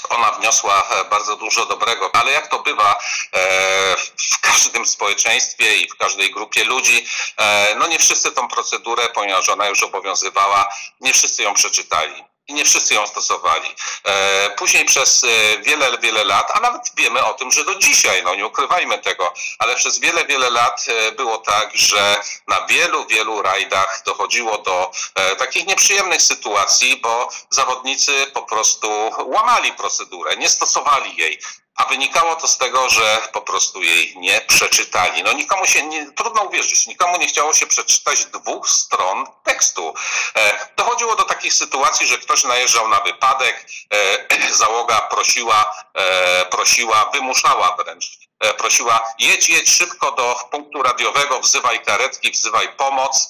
ona wniosła e, bardzo dużo dobrego, ale jak to bywa e, w każdym społeczeństwie i w każdej grupie ludzi, e, no nie wszyscy tą procedurę, ponieważ ona już obowiązywała, nie wszyscy ją przeczytali. I nie wszyscy ją stosowali. E, Później przez e, wiele, wiele lat, a nawet wiemy o tym, że do dzisiaj, no nie ukrywajmy tego, ale przez wiele, wiele lat e, było tak, że na wielu, wielu rajdach dochodziło do takich nieprzyjemnych sytuacji, bo zawodnicy po prostu łamali procedurę, nie stosowali jej. A wynikało to z tego, że po prostu jej nie przeczytali. No nikomu się, nie, trudno uwierzyć, nikomu nie chciało się przeczytać dwóch stron tekstu. E, dochodziło do takich sytuacji, że ktoś najeżdżał na wypadek, e, załoga prosiła, e, prosiła, wymuszała wręcz, prosiła jedź, jedź szybko do punktu radiowego, wzywaj karetki, wzywaj pomoc.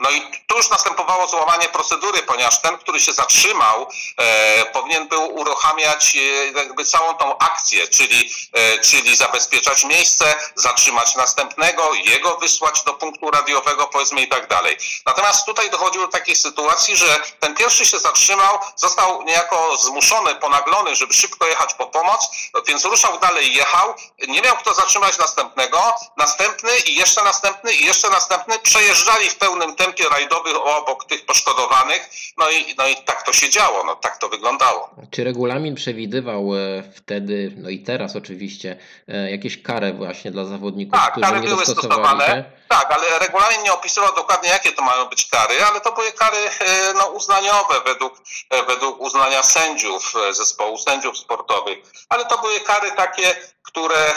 No i tu już następowało złamanie procedury, ponieważ ten, który się zatrzymał, e, powinien był uruchamiać e, jakby całą tą akcję, czyli, e, czyli zabezpieczać miejsce, zatrzymać następnego, jego wysłać do punktu radiowego, powiedzmy i tak dalej. Natomiast tutaj dochodziło do takiej sytuacji, że ten pierwszy się zatrzymał, został niejako zmuszony, ponaglony, żeby szybko jechać po pomoc, więc ruszał dalej, jechał, nie miał kto zatrzymać następnego, następny i jeszcze następny i jeszcze następny, przejeżdżali w pełnym tempie rajdowych obok tych poszkodowanych, no i, no i tak to się działo, no tak to wyglądało. Czy regulamin przewidywał e, wtedy, no i teraz oczywiście, e, jakieś kary właśnie dla zawodników, Tak, którzy kary nie były stosowane. się? Tak, ale regulamin nie opisywał dokładnie, jakie to mają być kary, ale to były kary e, no, uznaniowe według, według uznania sędziów, zespołu sędziów sportowych. Ale to były kary takie, które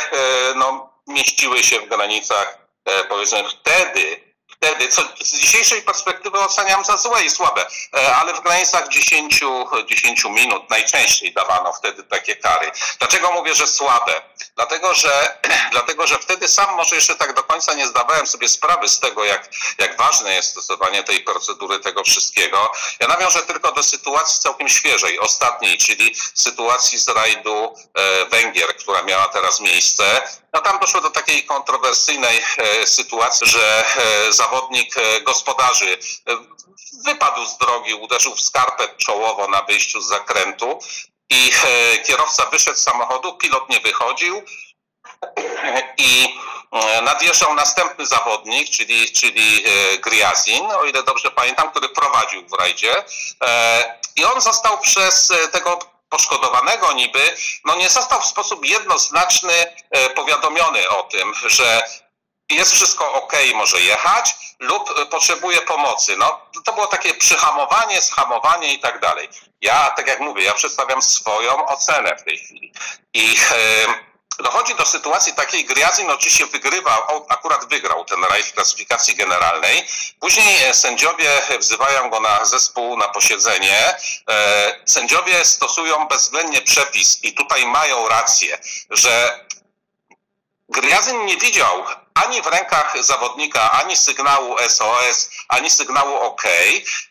no, mieściły się w granicach, powiedzmy, wtedy, wtedy, co z dzisiejszej perspektywy oceniam za złe i słabe, e, ale w granicach 10, 10 minut najczęściej dawano wtedy takie kary. Dlaczego mówię, że słabe? Dlatego, że, dlatego, że wtedy sam może jeszcze tak do końca nie zdawałem sobie sprawy z tego, jak, jak ważne jest stosowanie tej procedury, tego wszystkiego. Ja nawiążę tylko do sytuacji całkiem świeżej, ostatniej, czyli sytuacji z rajdu e, Węgier, która miała teraz miejsce. No tam doszło do takiej kontrowersyjnej e, sytuacji, że e, zawodnik e, gospodarzy wypadł z drogi, uderzył w skarpet czołowo na wyjściu z zakrętu i kierowca wyszedł z samochodu, pilot nie wychodził i nadjeżdżał następny zawodnik, czyli, czyli Griazin, o ile dobrze pamiętam, który prowadził w rajdzie i on został przez tego poszkodowanego niby, no nie został w sposób jednoznaczny e, powiadomiony o tym, że jest wszystko ok, może jechać lub e, potrzebuje pomocy. No, to było takie przyhamowanie, schamowanie i tak dalej. Ja, tak jak mówię, ja przedstawiam swoją ocenę w tej chwili. I e, dochodzi do sytuacji takiej, Griazin oczywiście wygrywa, akurat wygrał ten rajd w klasyfikacji generalnej. Później e, sędziowie wzywają go na zespół, na posiedzenie. E, Sędziowie stosują bezwzględnie przepis i tutaj mają rację, że Gryazyn nie widział ani w rękach zawodnika, ani sygnału SOS, ani sygnału OK.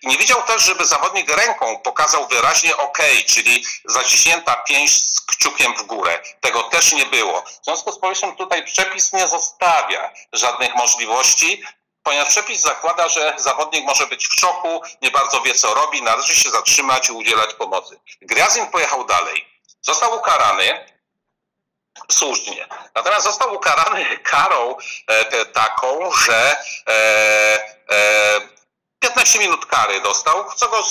I nie widział też, żeby zawodnik ręką pokazał wyraźnie OK, czyli zaciśnięta pięść z kciukiem w górę. Tego też nie było. W związku z powyższym tutaj przepis nie zostawia żadnych możliwości, ponieważ przepis zakłada, że zawodnik może być w szoku, nie bardzo wie co robi, należy się zatrzymać i udzielać pomocy. Gryazyn pojechał dalej. Został ukarany, słusznie. Natomiast został ukarany karą e, te, taką, że e, e, 15 minut kary dostał, co go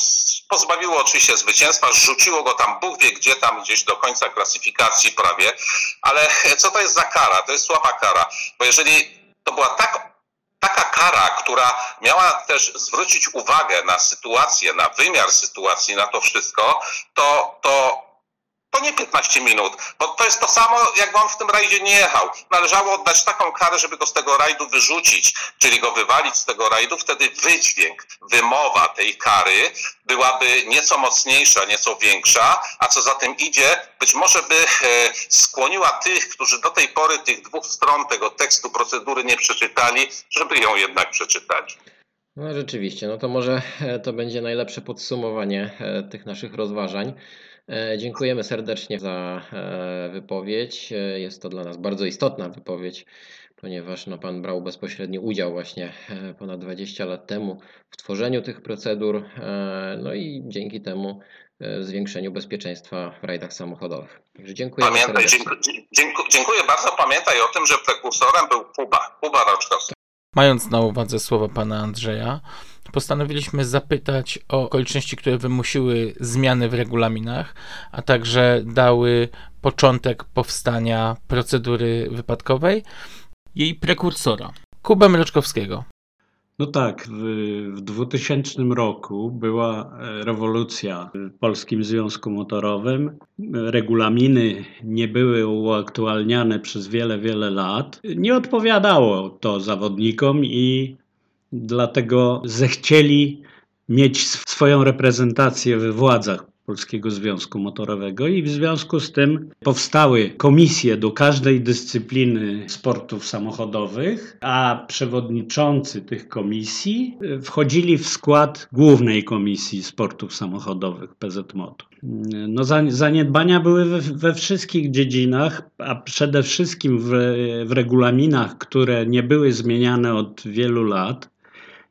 pozbawiło oczywiście zwycięstwa, rzuciło go tam Bóg wie gdzie tam gdzieś do końca klasyfikacji prawie, ale co to jest za kara? To jest słaba kara, bo jeżeli to była tak taka kara, która miała też zwrócić uwagę na sytuację, na wymiar sytuacji, na to wszystko, to, to, to nie 15 minut, bo to jest to samo, jakby on w tym rajdzie nie jechał. Należało oddać taką karę, żeby go z tego rajdu wyrzucić, czyli go wywalić z tego rajdu, wtedy wydźwięk, wymowa tej kary byłaby nieco mocniejsza, nieco większa, a co za tym idzie, być może by e, skłoniła tych, którzy do tej pory tych dwóch stron tego tekstu procedury nie przeczytali, żeby ją jednak przeczytali. No rzeczywiście, no to może e, to będzie najlepsze podsumowanie e, tych naszych rozważań. E, Dziękujemy serdecznie za wypowiedź. Jest to dla nas bardzo istotna wypowiedź, ponieważ no, Pan brał bezpośredni udział właśnie ponad 20 lat temu w tworzeniu tych procedur, no i dzięki temu zwiększeniu bezpieczeństwa w rajdach samochodowych. Także dziękujemy Pamiętaj, serdecznie. dziękuję, dziękuję, dziękuję bardzo. Pamiętaj o tym, że prekursorem był Kuba, Kuba Raczkowski. Mając na uwadze słowa pana Andrzeja, postanowiliśmy zapytać o okoliczności, które wymusiły zmiany w regulaminach, a także dały początek powstania procedury wypadkowej, jej prekursora, Kubę Mroczkowskiego. No tak, w, w 2000 roku była e, rewolucja w Polskim Związku Motorowym. Regulaminy nie były uaktualniane przez wiele, wiele lat. Nie odpowiadało to zawodnikom i dlatego zechcieli mieć sw- swoją reprezentację we władzach Polskiego Związku Motorowego i w związku z tym powstały komisje do każdej dyscypliny sportów samochodowych, a przewodniczący tych komisji y, wchodzili w skład głównej komisji sportów samochodowych PZMOT. No, za- zaniedbania były we, we wszystkich dziedzinach, a przede wszystkim w, w regulaminach, które nie były zmieniane od wielu lat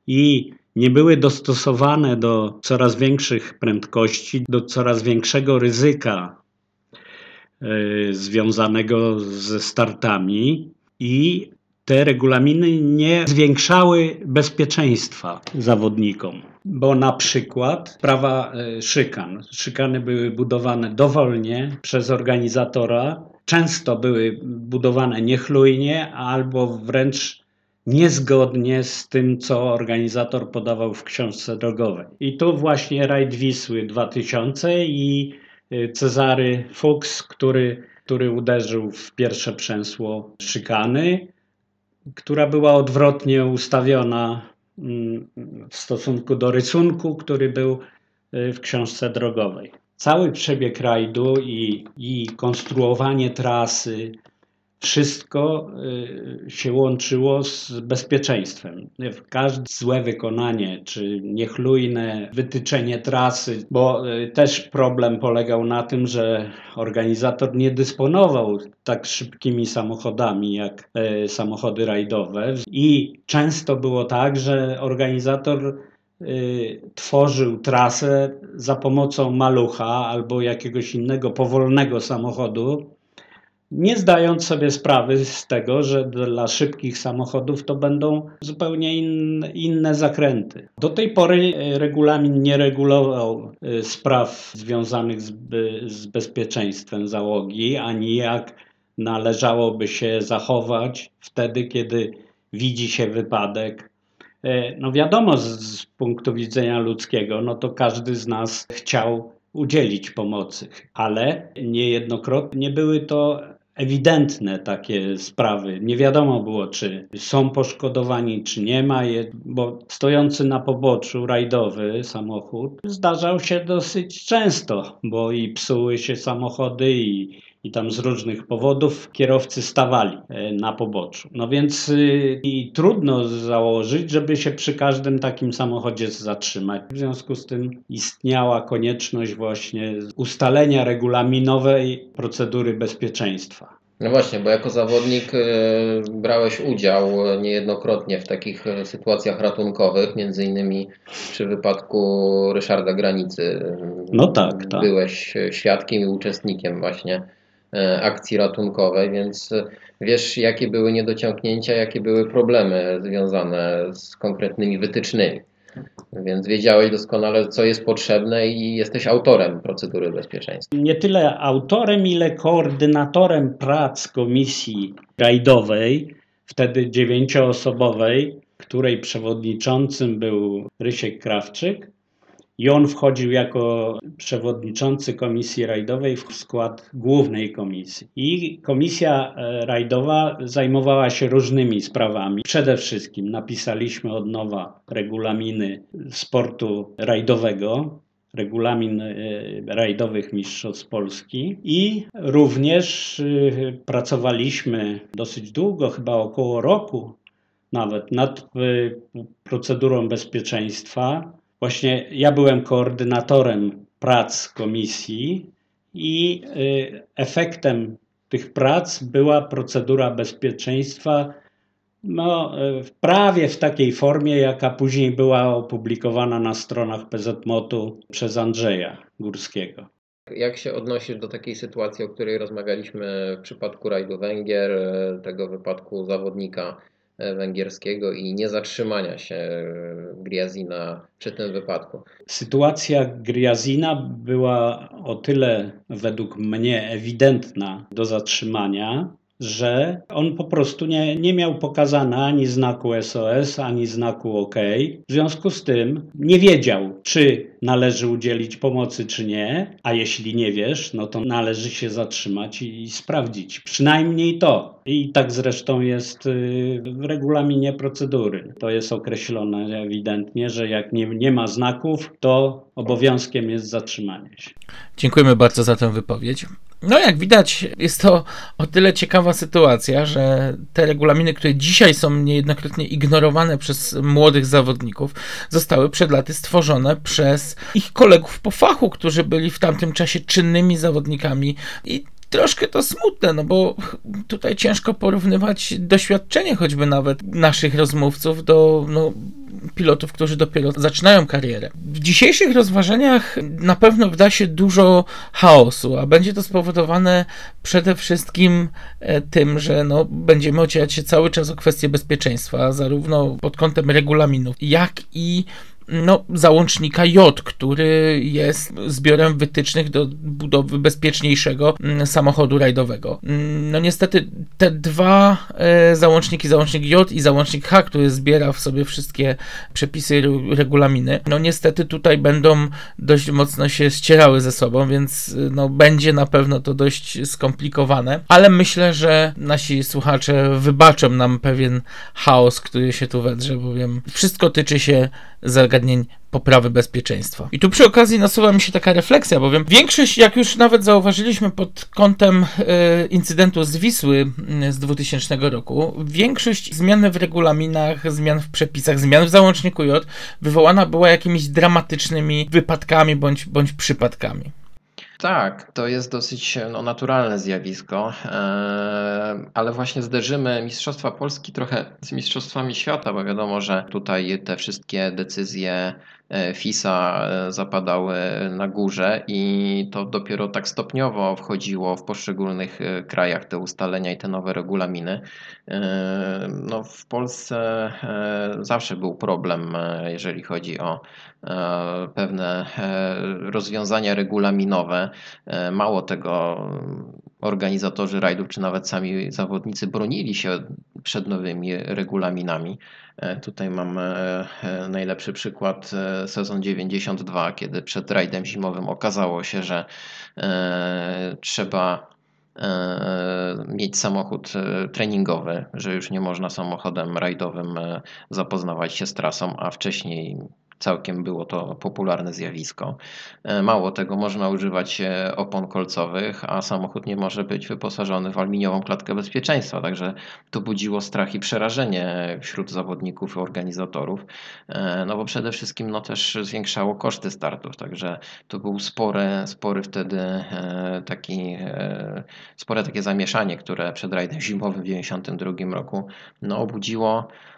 i nie były dostosowane do coraz większych prędkości, do coraz większego ryzyka y, związanego ze startami i te regulaminy nie zwiększały bezpieczeństwa zawodnikom, bo na przykład prawa y, szykan. Szykany były budowane dowolnie przez organizatora, często były budowane niechlujnie albo wręcz niezgodnie z tym, co organizator podawał w książce drogowej. I tu właśnie rajd Wisły 2000 i y, Cezary Fuchs, który, który uderzył w pierwsze przęsło szykany, która była odwrotnie ustawiona mm, w stosunku do rysunku, który był y, w książce drogowej. Cały przebieg rajdu i, i konstruowanie trasy, wszystko y, się łączyło z bezpieczeństwem. Każde złe wykonanie, czy niechlujne wytyczenie trasy, bo y, też problem polegał na tym, że organizator nie dysponował tak szybkimi samochodami jak y, samochody rajdowe i często było tak, że organizator tworzył trasę za pomocą malucha albo jakiegoś innego powolnego samochodu, nie zdając sobie sprawy z tego, że dla szybkich samochodów to będą zupełnie in, inne zakręty. Do tej pory e, regulamin nie regulował e, spraw związanych z, be- z bezpieczeństwem załogi, ani jak należałoby się zachować wtedy, kiedy widzi się wypadek. E, No wiadomo, z, z punktu widzenia ludzkiego, no to każdy z nas chciał udzielić pomocy, ale niejednokrotnie były to ewidentne takie sprawy. Nie wiadomo było, czy są poszkodowani, czy nie ma, je, bo stojący na poboczu rajdowy samochód zdarzał się dosyć często, bo i psuły się samochody i, i tam z różnych powodów kierowcy stawali e, na poboczu. No więc y, i trudno założyć, żeby się przy każdym takim samochodzie zatrzymać. W związku z tym istniała konieczność właśnie ustalenia regulaminowej procedury bezpieczeństwa. No właśnie, bo jako zawodnik e, brałeś udział e, niejednokrotnie w takich e, sytuacjach ratunkowych, między innymi przy wypadku Ryszarda Granicy. No tak, tak. Byłeś e, świadkiem i uczestnikiem właśnie e, akcji ratunkowej, więc e, wiesz, jakie były niedociągnięcia, jakie były problemy związane z konkretnymi wytycznymi. Więc wiedziałeś doskonale, co jest potrzebne i jesteś autorem procedury bezpieczeństwa. Nie tyle autorem, ile koordynatorem prac komisji rajdowej, wtedy dziewięcioosobowej, której przewodniczącym był Rysiek Krawczyk. I on wchodził jako przewodniczący komisji rajdowej w skład głównej komisji. I komisja e, rajdowa zajmowała się różnymi sprawami. Przede wszystkim napisaliśmy od nowa regulaminy sportu rajdowego, regulamin e, rajdowych Mistrzostw Polski i również e, pracowaliśmy dosyć długo, chyba około roku nawet, nad procedurą bezpieczeństwa. Właśnie ja byłem koordynatorem prac komisji i efektem tych prac była procedura bezpieczeństwa no, prawie w takiej formie, jaka później była opublikowana na stronach PZMOT-u przez Andrzeja Górskiego. Jak się odnosisz do takiej sytuacji, o której rozmawialiśmy w przypadku rajdu Węgier, e, tego wypadku zawodnika węgierskiego i niezatrzymania się e, Griazina przy tym wypadku? Sytuacja Griazina była o tyle według mnie ewidentna do zatrzymania, że on po prostu nie, nie miał pokazane ani znaku SOS, ani znaku OK. W związku z tym nie wiedział, czy należy udzielić pomocy, czy nie. A jeśli nie wiesz, no to należy się zatrzymać i, sprawdzić. Przynajmniej to. I tak zresztą jest y, w regulaminie procedury. To jest określone ewidentnie, że jak nie, nie ma znaków, to obowiązkiem jest zatrzymanie się. Dziękujemy bardzo za tę wypowiedź. No, jak widać, jest to o tyle ciekawa sytuacja, że te regulaminy, które dzisiaj są niejednokrotnie ignorowane przez młodych zawodników, zostały przed laty stworzone przez ich kolegów po fachu, którzy byli w tamtym czasie czynnymi zawodnikami i troszkę to smutne, no bo tutaj ciężko porównywać doświadczenie choćby nawet naszych rozmówców do no, pilotów, którzy dopiero zaczynają karierę. W dzisiejszych rozważaniach na pewno wda się dużo chaosu, a będzie to spowodowane przede wszystkim e, tym, że no, będziemy ocierać się cały czas o kwestie bezpieczeństwa, zarówno pod kątem regulaminów, jak i no, załącznika J, który jest zbiorem wytycznych do budowy bezpieczniejszego mm, samochodu rajdowego. Mm, no niestety te dwa e, załączniki, załącznik J i załącznik H, który zbiera w sobie wszystkie przepisy, regulaminy, no niestety tutaj będą dość mocno się ścierały ze sobą, więc e, no, będzie na pewno to dość skomplikowane, ale myślę, że nasi słuchacze wybaczą nam pewien chaos, który się tu wedrze, bowiem wszystko tyczy się zagadnień poprawy bezpieczeństwa. I tu przy okazji nasuwa mi się taka refleksja, bowiem większość, jak już nawet zauważyliśmy pod kątem e, incydentu z Wisły mm, z 2000 roku, większość zmian w regulaminach, zmian w przepisach, zmian w załączniku J wywołana była jakimiś dramatycznymi wypadkami bądź, bądź przypadkami. Tak, to jest dosyć no, naturalne zjawisko, e, ale właśnie zderzymy Mistrzostwa Polski trochę z Mistrzostwami Świata, bo wiadomo, że tutaj te wszystkie decyzje e, FISA e, zapadały na górze i to dopiero tak stopniowo wchodziło w poszczególnych krajach te ustalenia i te nowe regulaminy. No, w Polsce zawsze był problem, jeżeli chodzi o pewne e, rozwiązania regulaminowe. E, mało tego, organizatorzy rajdów, czy nawet sami zawodnicy bronili się przed nowymi regulaminami. Tutaj mam najlepszy przykład sezon 92, kiedy przed rajdem zimowym okazało się, że trzeba mieć samochód treningowy, że już nie można samochodem rajdowym zapoznawać się z trasą, a wcześniej Całkiem było to popularne zjawisko. E, mało tego, można używać e, opon kolcowych, a samochód nie może być wyposażony w aluminiową klatkę bezpieczeństwa, także to budziło strach i przerażenie wśród zawodników i organizatorów, e, no bo przede wszystkim no też zwiększało koszty startów, także to był spory, spory wtedy taki, spore takie zamieszanie, które przed rajdem zimowym w 1992 roku no, obudziło E,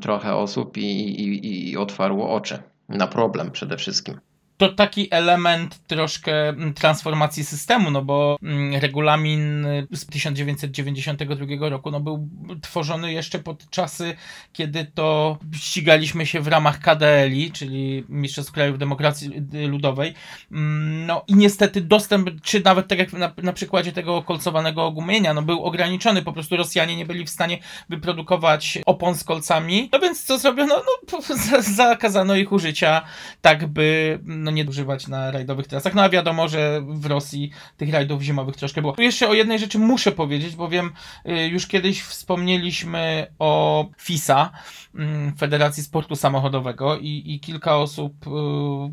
trochę osób i, i, i otwarło oczy na problem przede wszystkim. To taki element troszkę mm, transformacji systemu, no bo mm, regulamin y, z 1992 roku no był tworzony jeszcze pod czasy, kiedy to ścigaliśmy się w ramach KDL-i, czyli Mistrzostw Krajów Demokracji Ludowej. Mm, No i niestety dostęp, czy nawet tak jak na, na przykładzie tego kolcowanego gumienia, no był ograniczony, po prostu Rosjanie nie byli w stanie wyprodukować opon z kolcami, no więc co zrobiono? No za- zakazano ich użycia, tak by no, nie używać na rajdowych trasach. No a wiadomo, że w Rosji tych rajdów zimowych troszkę było. Tu jeszcze o jednej rzeczy muszę powiedzieć, bowiem y, już kiedyś wspomnieliśmy o FISA, mm, Federacji Sportu Samochodowego i, i kilka osób y,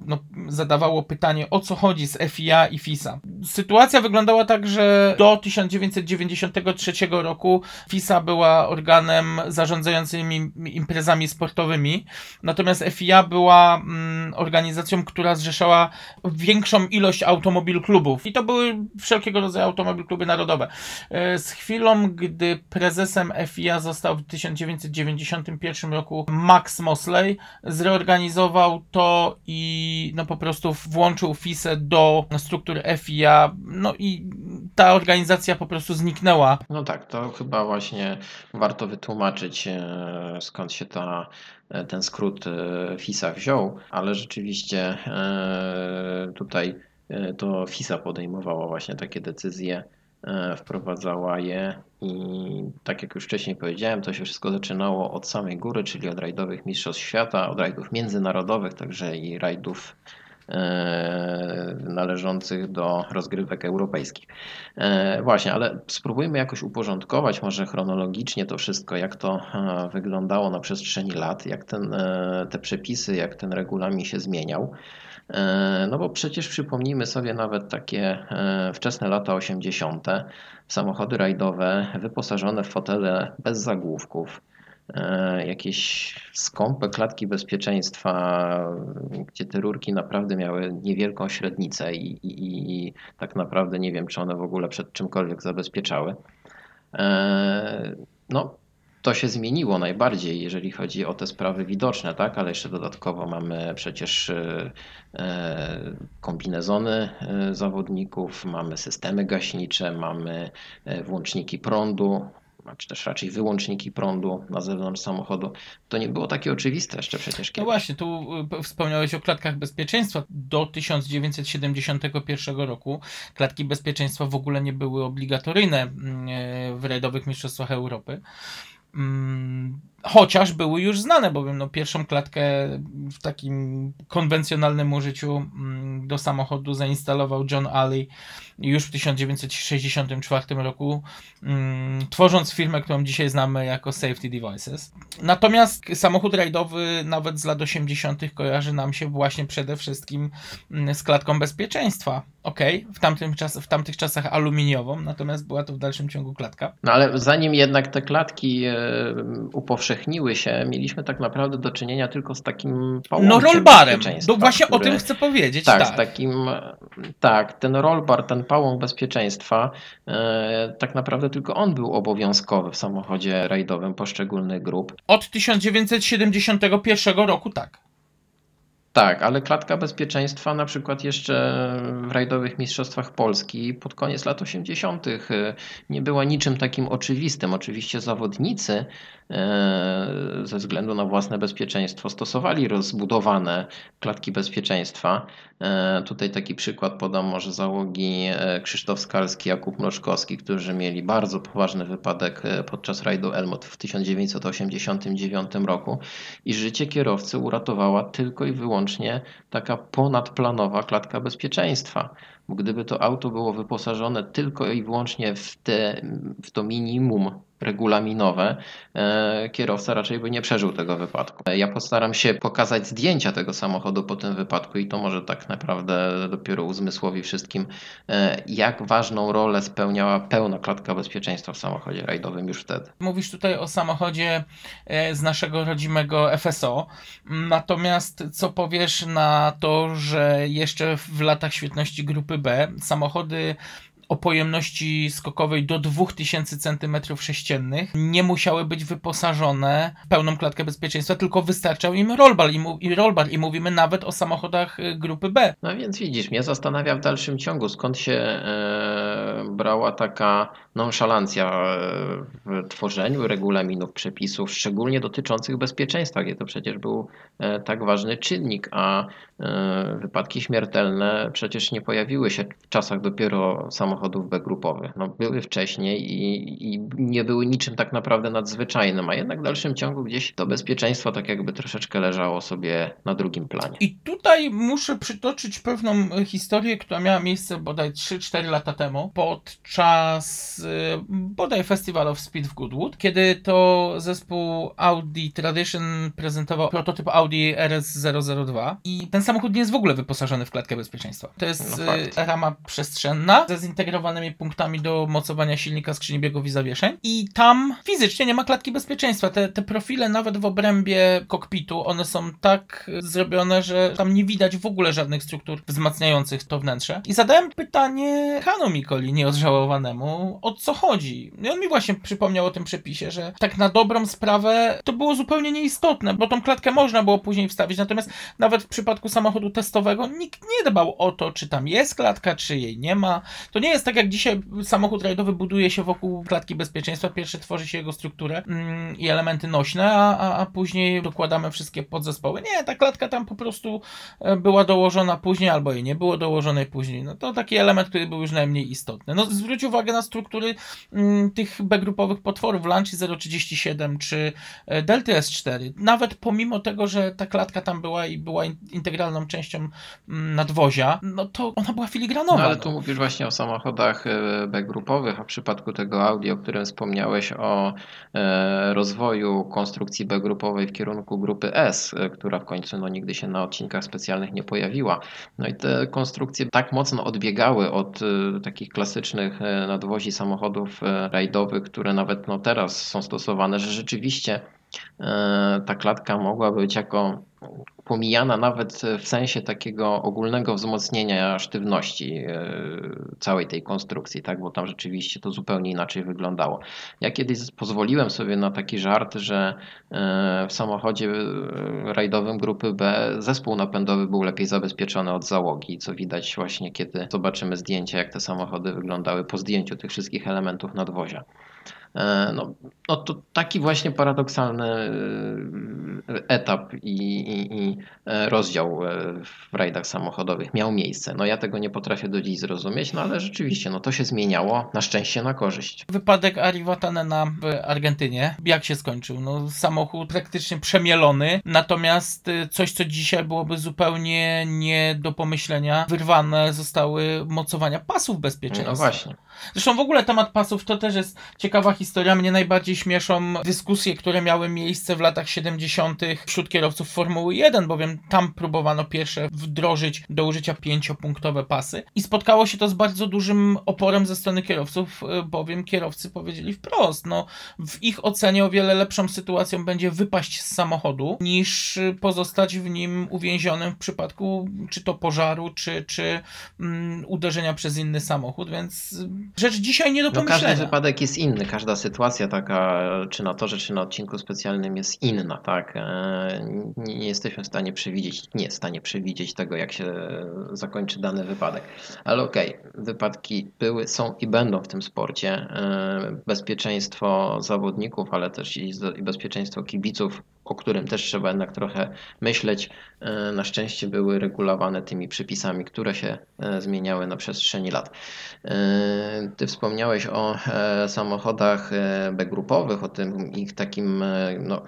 no, zadawało pytanie, o co chodzi z FIA i FISA. Sytuacja wyglądała tak, że do 1993 roku FISA była organem zarządzającym im- imprezami sportowymi, natomiast FIA była mm, organizacją, która zrzeszała większą ilość automobil klubów i to były wszelkiego rodzaju automobil kluby narodowe. E, Z chwilą, gdy prezesem FIA został w 1991 roku Max Mosley, zreorganizował to i no po prostu włączył FISę do struktur FIA, no i ta organizacja po prostu zniknęła. No tak, to chyba właśnie warto wytłumaczyć, e, skąd się ta, e, ten skrót e, FISA wziął, ale rzeczywiście e, tutaj e, to FISA podejmowała właśnie takie decyzje, e, wprowadzała je i tak jak już wcześniej powiedziałem, to się wszystko zaczynało od samej góry, czyli od rajdowych mistrzostw świata, od rajdów międzynarodowych, także i rajdów e, należących do rozgrywek europejskich. E, Właśnie, ale spróbujmy jakoś uporządkować może chronologicznie to wszystko, jak to e, wyglądało na przestrzeni lat, jak ten, e, te przepisy, jak ten regulamin się zmieniał. E, No bo przecież przypomnijmy sobie nawet takie e, wczesne lata 80. samochody rajdowe wyposażone w fotele bez zagłówków, e, jakieś skąpe klatki bezpieczeństwa, gdzie te rurki naprawdę miały niewielką średnicę i, i, i tak naprawdę nie wiem, czy one w ogóle przed czymkolwiek zabezpieczały. E, No, to się zmieniło najbardziej, jeżeli chodzi o te sprawy widoczne, tak? Ale jeszcze dodatkowo mamy przecież e, e, kombinezony e, zawodników, mamy systemy gaśnicze, mamy e, włączniki prądu, czy też raczej wyłączniki prądu na zewnątrz samochodu. To nie było takie oczywiste jeszcze przecież No kiedyś. właśnie, tu y, wspomniałeś o klatkach bezpieczeństwa. Do 1971 roku klatki bezpieczeństwa w ogóle nie były obligatoryjne mm, e, w rajdowych mistrzostwach Europy. Chociaż były już znane, bowiem no, pierwszą klatkę w takim konwencjonalnym użyciu mm, do samochodu zainstalował John Alley już w 1964 roku, mm, tworząc firmę, którą dzisiaj znamy jako Safety Devices. Natomiast samochód rajdowy nawet z lat 80. kojarzy nam się właśnie przede wszystkim mm, z klatką bezpieczeństwa. Okej, w, tamtym czas, w tamtych czasach aluminiową, natomiast była to w dalszym ciągu klatka. No ale zanim jednak te klatki e, upowszechniły się, mieliśmy tak naprawdę do czynienia tylko z takim No rollbarem, bezpieczeństwa, no właśnie o który- tym chcę powiedzieć. Tak, Tak, takim, tak, ten rollbar, ten pałąk bezpieczeństwa, e, tak naprawdę tylko on był obowiązkowy w samochodzie rajdowym poszczególnych grup. Od 1971 roku tak. Tak, ale klatka bezpieczeństwa na przykład jeszcze w rajdowych mistrzostwach Polski pod koniec lat 80. nie była niczym takim oczywistym. Oczywiście zawodnicy e, ze względu na własne bezpieczeństwo stosowali rozbudowane klatki bezpieczeństwa. E, Tutaj taki przykład podam może załogi e, Krzysztof Skalski, Jakub Mroczkowski, którzy mieli bardzo poważny wypadek e, podczas rajdu Elmot w 1989 roku i życie kierowcy uratowała tylko i wyłącznie taka ponadplanowa klatka bezpieczeństwa. Bo gdyby to auto było wyposażone tylko i wyłącznie w, te, w to minimum regulaminowe, e, kierowca raczej by nie przeżył tego wypadku. Ja postaram się pokazać zdjęcia tego samochodu po tym wypadku i to może tak naprawdę dopiero uzmysłowi wszystkim, e, jak ważną rolę spełniała pełna klatka bezpieczeństwa w samochodzie rajdowym już wtedy. Mówisz tutaj o samochodzie e, z naszego rodzimego FSO. Natomiast co powiesz na to, że jeszcze w latach świetności grupy B samochody o pojemności skokowej do 2000 cm3 nie musiały być wyposażone w pełną klatkę bezpieczeństwa, tylko wystarczał im rollbar i, mu- i rollbar i mówimy nawet o samochodach y, grupy B. No więc widzisz, mnie zastanawia w dalszym ciągu, skąd się e, brała taka nonszalancja e, w tworzeniu regulaminów, przepisów, szczególnie dotyczących bezpieczeństwa, gdzie to przecież był e, tak ważny czynnik, a e, wypadki śmiertelne przecież nie pojawiły się w czasach dopiero samochodów B-grupowych. No, były wcześniej i, i nie były niczym tak naprawdę nadzwyczajnym, a jednak w dalszym ciągu gdzieś to bezpieczeństwo tak jakby troszeczkę leżało sobie na drugim planie. I tutaj muszę przytoczyć pewną historię, która miała miejsce bodaj 3-4 lata temu podczas e, bodaj Festival of Speed w Goodwood, kiedy to zespół Audi Tradition prezentował prototyp Audi RS002 i ten samochód nie jest w ogóle wyposażony w klatkę bezpieczeństwa. To jest No e, rama przestrzenna ze zintegrowanymi punktami do mocowania silnika, skrzyni biegów i zawieszeń i tam fizycznie nie ma klatki bezpieczeństwa. Te, te profile nawet w obrębie kokpitu, one są tak e, zrobione, że tam nie widać w ogóle żadnych struktur wzmacniających to wnętrze. I zadałem pytanie Hanu Mikoli, nieodżałowanemu, o co chodzi. I on mi właśnie przypomniał o tym przepisie, że tak na dobrą sprawę to było zupełnie nieistotne, bo tą klatkę można było później wstawić, natomiast nawet w przypadku samochodu testowego nikt nie dbał o to, czy tam jest klatka, czy jej nie ma. To nie jest tak jak dzisiaj samochód rajdowy buduje się wokół klatki bezpieczeństwa, pierwsze tworzy się jego strukturę mm, i elementy nośne, a, a, a później dokładamy wszystkie podzespoły. Nie, ta klatka tam po prostu e, była dołożona później, albo jej nie było dołożonej później. No to taki element, który był już najmniej istotny. No zwróć uwagę na struktury mm, tych B-grupowych potworów, Lancia 037 czy e, Delta S4. Nawet pomimo tego, że ta klatka tam była i była in- integralną częścią mm, nadwozia, no to ona była filigranowa. No ale no. tu mówisz właśnie o samochodach e, B-grupowych, a w przypadku tego Audi, o którym wspomniałeś, o e, rozwoju konstrukcji B-grupowej w kierunku grupy S, e, która w końcu no, nigdy się na odcinkach specjalnych nie pojawiła. No i te konstrukcje tak mocno odbiegały od e, takich klasycznych e, nadwozi samochodów e, rajdowych, które nawet no, teraz są stosowane, że rzeczywiście ta klatka mogła być jako pomijana nawet w sensie takiego ogólnego wzmocnienia sztywności e, całej tej konstrukcji, tak? bo tam rzeczywiście to zupełnie inaczej wyglądało. Ja kiedyś pozwoliłem sobie na taki żart, że e, w samochodzie e, rajdowym grupy B zespół napędowy był lepiej zabezpieczony od załogi, co widać właśnie kiedy zobaczymy zdjęcia, jak te samochody wyglądały po zdjęciu tych wszystkich elementów nadwozia. E, No, no to taki właśnie paradoksalny e, etap i, i, i e, rozdział w rajdach samochodowych miał miejsce. No ja tego nie potrafię do dziś zrozumieć, no ale rzeczywiście no to się zmieniało na szczęście na korzyść. Wypadek Ari Vatanena w Argentynie. Jak się skończył? No, samochód praktycznie przemielony, natomiast coś, co dzisiaj byłoby zupełnie nie do pomyślenia, wyrwane zostały mocowania pasów bezpieczeństwa. No właśnie. Zresztą w ogóle temat pasów to też jest ciekawa historia. Mnie najbardziej śmieszą dyskusje, które miały miejsce w latach 70. wśród kierowców Formuły 1, bowiem tam próbowano pierwsze wdrożyć do użycia pięciopunktowe pasy i spotkało się to z bardzo dużym oporem ze strony kierowców, y, bowiem kierowcy powiedzieli wprost, no w ich ocenie o wiele lepszą sytuacją będzie wypaść z samochodu niż y, pozostać w nim uwięzionym w przypadku czy to pożaru, czy, czy mm, uderzenia przez inny samochód, więc y, rzecz dzisiaj nie do No każdy pomyślenia. wypadek jest inny, każda sytuacja taka, czy na torze, czy na odcinku specjalnym jest inna, tak? E, Nie, jesteśmy w stanie przewidzieć, nie w stanie przewidzieć tego, jak się zakończy dany wypadek. Ale okej, wypadki były, są i będą w tym sporcie. E, Bezpieczeństwo zawodników, ale też i bezpieczeństwo kibiców, o którym też trzeba jednak trochę myśleć, e, na szczęście były regulowane tymi przepisami, które się e, zmieniały na przestrzeni lat. E, Ty wspomniałeś o samochodach B-grupowych, o tym ich takim, no,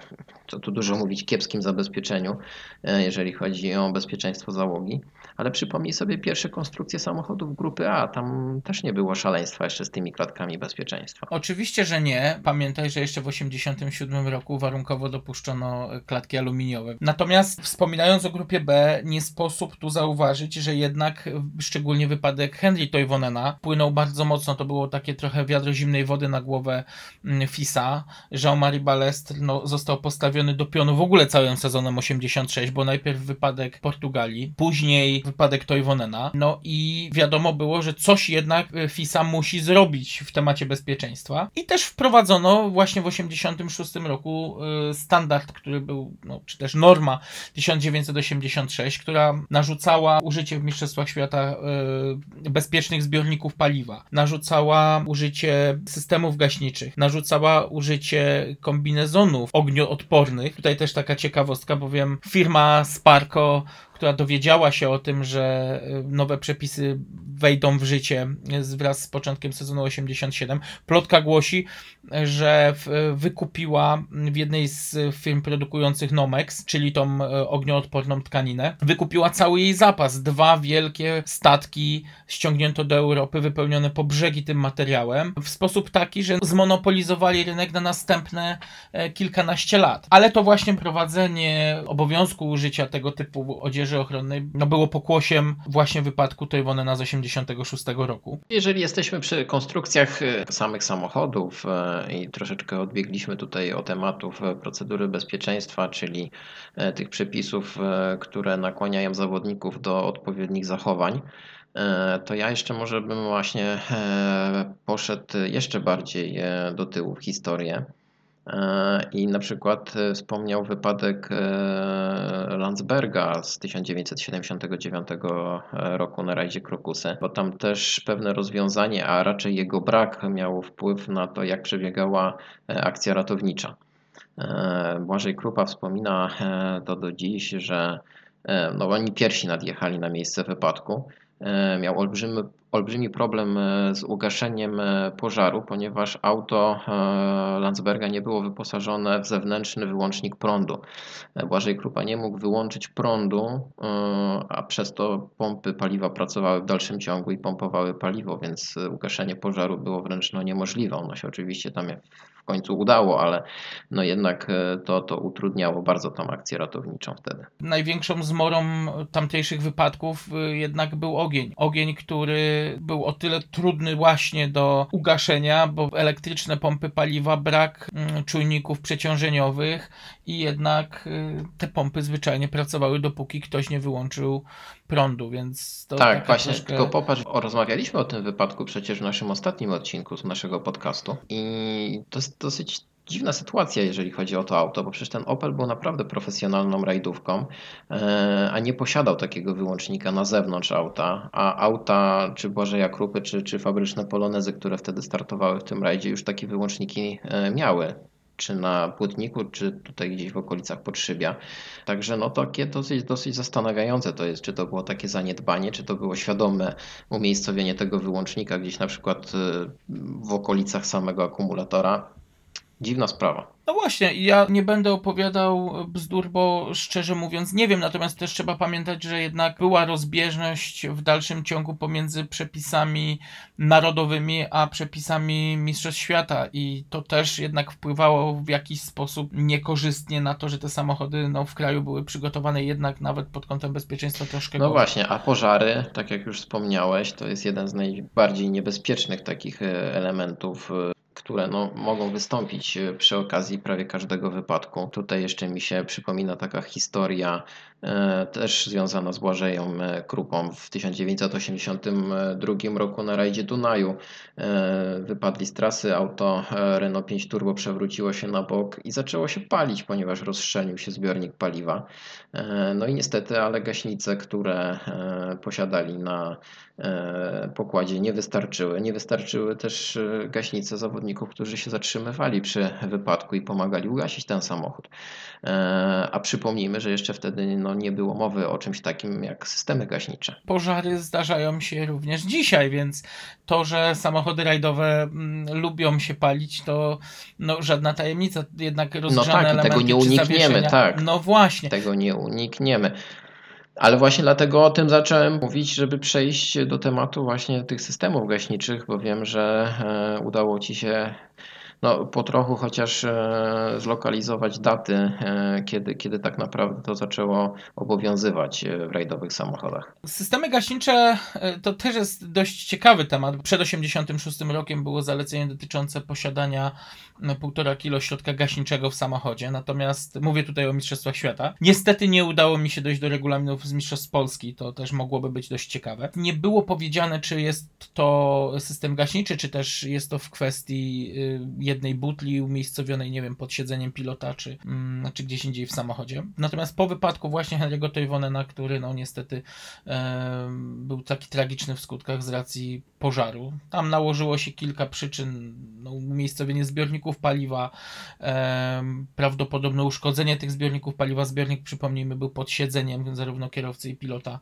co tu dużo mówić, kiepskim zabezpieczeniu, jeżeli chodzi o bezpieczeństwo załogi. Ale przypomnij sobie pierwsze konstrukcje samochodów grupy A. Tam też nie było szaleństwa jeszcze z tymi klatkami bezpieczeństwa. Oczywiście, że nie. Pamiętaj, że jeszcze w 1987 roku warunkowo dopuszczono klatki aluminiowe. Natomiast wspominając o grupie B, nie sposób tu zauważyć, że jednak szczególnie wypadek Henry Toivonena płynął bardzo mocno. To było takie trochę wiadro zimnej wody na głowę mm, Fisa. Jean-Marie Balestre no, został postawiony do pionu w ogóle całym sezonem 86, bo najpierw wypadek Portugalii, później wypadek Toivonena. No i wiadomo było, że coś jednak y, FISA musi zrobić w temacie bezpieczeństwa. I też wprowadzono właśnie w 86 roku y, standard, który był, no, czy też norma 1986, która narzucała użycie w Mistrzostwach Świata y, bezpiecznych zbiorników paliwa, narzucała użycie systemów gaśniczych, narzucała użycie kombinezonów ognioodpornych. Tutaj też taka ciekawostka, bowiem firma Sparco która dowiedziała się o tym, że y, nowe przepisy wejdą w życie wraz z początkiem sezonu 87. Plotka głosi, że wykupiła w jednej z firm produkujących Nomex, czyli tą y, ognioodporną tkaninę, wykupiła cały jej zapas. Dwa wielkie statki ściągnięto do Europy, wypełnione po brzegi tym materiałem, w sposób taki, że zmonopolizowali rynek na następne e, kilkanaście lat. Ale to właśnie prowadzenie obowiązku użycia tego typu odzieży ochronnej no było pokłosiem właśnie wypadku Toivonena z 86 roku. Jeżeli jesteśmy przy konstrukcjach e, samych samochodów e, i troszeczkę odbiegliśmy tutaj o tematów e, procedury bezpieczeństwa, czyli tych przepisów, które nakłaniają zawodników do odpowiednich zachowań, to ja jeszcze może bym właśnie poszedł jeszcze bardziej do tyłu w historię. I na przykład e, wspomniał wypadek e, Landsberga z 1979 roku na rajdzie Krokusy, bo tam też pewne rozwiązanie, a raczej jego brak miało wpływ na to, jak przebiegała e, akcja ratownicza. Błażej Krupa wspomina to do dziś, że no, oni pierwsi nadjechali na miejsce wypadku. Miał olbrzymy olbrzymi problem e, z ugaszeniem e, pożaru, ponieważ auto e, Landsberga nie było wyposażone w zewnętrzny wyłącznik prądu. Błażej Krupa nie mógł wyłączyć prądu, a przez to pompy paliwa pracowały w dalszym ciągu i pompowały paliwo, więc ugaszenie pożaru było wręcz no, niemożliwe. Ono się oczywiście tam końcu udało, ale no jednak to, to utrudniało bardzo tą akcję ratowniczą wtedy. Największą zmorą tamtejszych wypadków jednak był ogień. Ogień, który był o tyle trudny właśnie do ugaszenia, bo elektryczne pompy paliwa, brak mm, czujników przeciążeniowych i jednak y, te pompy zwyczajnie pracowały dopóki ktoś nie wyłączył prądu, więc to Tak, właśnie, troszkę... tylko popatrz, o, rozmawialiśmy o tym wypadku przecież w naszym ostatnim odcinku z naszego podcastu. I to jest dosyć dziwna sytuacja, jeżeli chodzi o to auto, bo przecież ten Opel był naprawdę profesjonalną rajdówką, e, a nie posiadał takiego wyłącznika na zewnątrz auta, a auta czy Błażeja Krupy, czy, czy fabryczne Polonezy, które wtedy startowały w tym rajdzie, już takie wyłączniki e, miały czy na płótniku, czy tutaj gdzieś w okolicach podszybia. Także no takie dosyć, dosyć zastanawiające to jest, czy to było takie zaniedbanie, czy to było świadome umiejscowienie tego wyłącznika gdzieś na przykład e, w okolicach samego akumulatora. Dziwna sprawa. No właśnie, ja nie będę opowiadał bzdur, bo szczerze mówiąc nie wiem, natomiast też trzeba pamiętać, że jednak była rozbieżność w dalszym ciągu pomiędzy przepisami narodowymi a przepisami Mistrzostw Świata i to też jednak wpływało w jakiś sposób niekorzystnie na to, że te samochody no, w kraju były przygotowane jednak nawet pod kątem bezpieczeństwa troszkę No gorzej. właśnie, a pożary, tak jak już wspomniałeś, to jest jeden z najbardziej niebezpiecznych takich e, elementów e, które no, mogą wystąpić e, przy okazji prawie każdego wypadku. Tutaj jeszcze mi się przypomina taka historia też związana z Błażeją e, Krupą. W 1982 roku na rajdzie Dunaju e, wypadli z trasy, auto Renault 5 Turbo przewróciło się na bok i zaczęło się palić, ponieważ rozstrzelił się zbiornik paliwa. No i niestety, ale gaśnice, które posiadali na pokładzie nie wystarczyły. Nie wystarczyły też gaśnice zawodników, którzy się zatrzymywali przy wypadku i pomagali ugasić ten samochód. A przypomnijmy, że jeszcze wtedy no, nie było mowy o czymś takim jak systemy gaśnicze. Pożary zdarzają się również dzisiaj, więc to, że samochody rajdowe mm, lubią się palić, to no, żadna tajemnica. Jednak rozgrzane no tak, elementy tego nie unikniemy, tak. No właśnie. Tego nie unikniemy. Ale właśnie dlatego o tym zacząłem mówić, żeby przejść do tematu właśnie tych systemów gaśniczych, bo wiem, że e, udało Ci się no, po trochu chociaż e, zlokalizować daty, e, kiedy, kiedy tak naprawdę to zaczęło obowiązywać e, w rajdowych samochodach. Systemy gaśnicze to też jest dość ciekawy temat. Przed 86 rokiem było zalecenie dotyczące posiadania e, 1,5 kg środka gaśniczego w samochodzie, natomiast mówię tutaj o Mistrzostwach Świata. Niestety nie udało mi się dojść do regulaminów z Mistrzostw Polski, to też mogłoby być dość ciekawe. Nie było powiedziane, czy jest to system gaśniczy, czy też jest to w kwestii y, jednej butli umiejscowionej, nie wiem, pod siedzeniem pilota, czy, mm, czy gdzieś indziej w samochodzie. Natomiast po wypadku właśnie Henry'ego Toivonena, który no niestety em, był taki tragiczny w skutkach z racji pożaru. Tam nałożyło się kilka przyczyn, no, umiejscowienie zbiorników paliwa, em, prawdopodobne uszkodzenie tych zbiorników paliwa. Zbiornik, przypomnijmy, był pod siedzeniem zarówno kierowcy i pilota,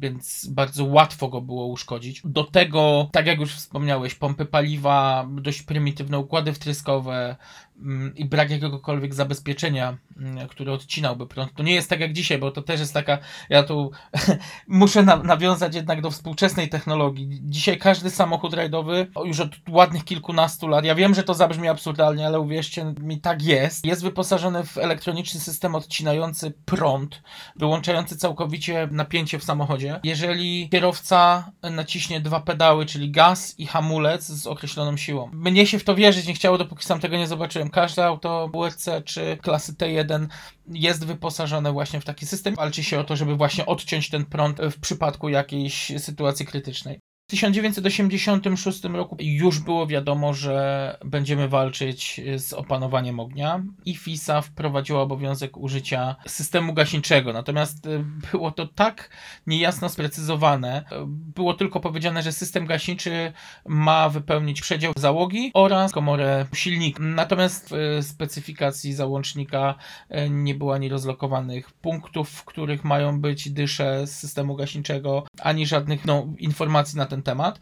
więc bardzo łatwo go było uszkodzić. Do tego, tak jak już wspomniałeś, pompy paliwa, dość prymitywne układy wtryskowe mm, i brak jakiegokolwiek zabezpieczenia, mm, które odcinałby prąd. To nie jest tak jak dzisiaj, bo to też jest taka, ja tu muszę na, nawiązać jednak do współczesnej technologii. Dzisiaj każdy samochód rajdowy, już od ładnych kilkunastu lat, ja wiem, że to zabrzmi absurdalnie, ale uwierzcie mi, tak jest, jest wyposażony w elektroniczny system odcinający prąd, wyłączający całkowicie napięcie w samochodzie. Jeżeli kierowca naciśnie dwa pedały, czyli gaz i hamulec z określoną siłą. Mnie się w to wierzyć nie chciało, dopóki sam tego nie zobaczyłem. Każde auto WRC czy klasy T1 jest wyposażone właśnie w taki system. Walczy się o to, żeby właśnie odciąć ten prąd w przypadku jakiejś sytuacji krytycznej. W 1986 roku już było wiadomo, że będziemy walczyć z opanowaniem ognia i FISA wprowadziła obowiązek użycia systemu gaśniczego. Natomiast y, było to tak niejasno sprecyzowane. Było tylko powiedziane, że system gaśniczy ma wypełnić przedział załogi oraz komorę silnika. Natomiast w y, specyfikacji załącznika y, nie było ani rozlokowanych punktów, w których mają być dysze z systemu gaśniczego, ani żadnych no, informacji na ten temat.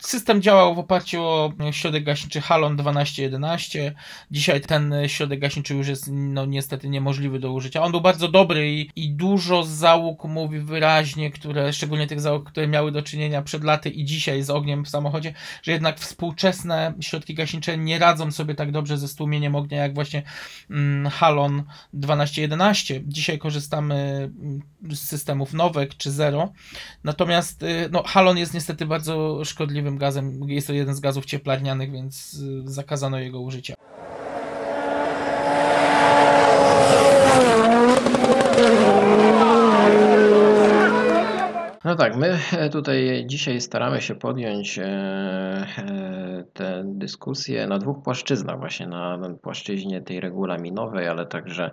System działał w oparciu o środek gaśniczy Halon 1211. Dzisiaj ten środek gaśniczy już jest no, niestety niemożliwy do użycia. On był bardzo dobry i, i dużo załóg mówi wyraźnie, które, szczególnie tych załóg, które miały do czynienia przed laty i dzisiaj z ogniem w samochodzie, że jednak współczesne środki gaśnicze nie radzą sobie tak dobrze ze stłumieniem ognia jak właśnie mm, Halon 1211. Dzisiaj korzystamy mm, z systemów Nowek czy Zero. Natomiast y, no, halon jest niestety bardzo szkodliwym gazem. Jest to jeden z gazów cieplarnianych, więc y, zakazano jego użycia. No tak, my e, tutaj dzisiaj staramy się podjąć e, e, tę dyskusję na dwóch płaszczyznach, właśnie na, płaszczyźnie tej regulaminowej, ale także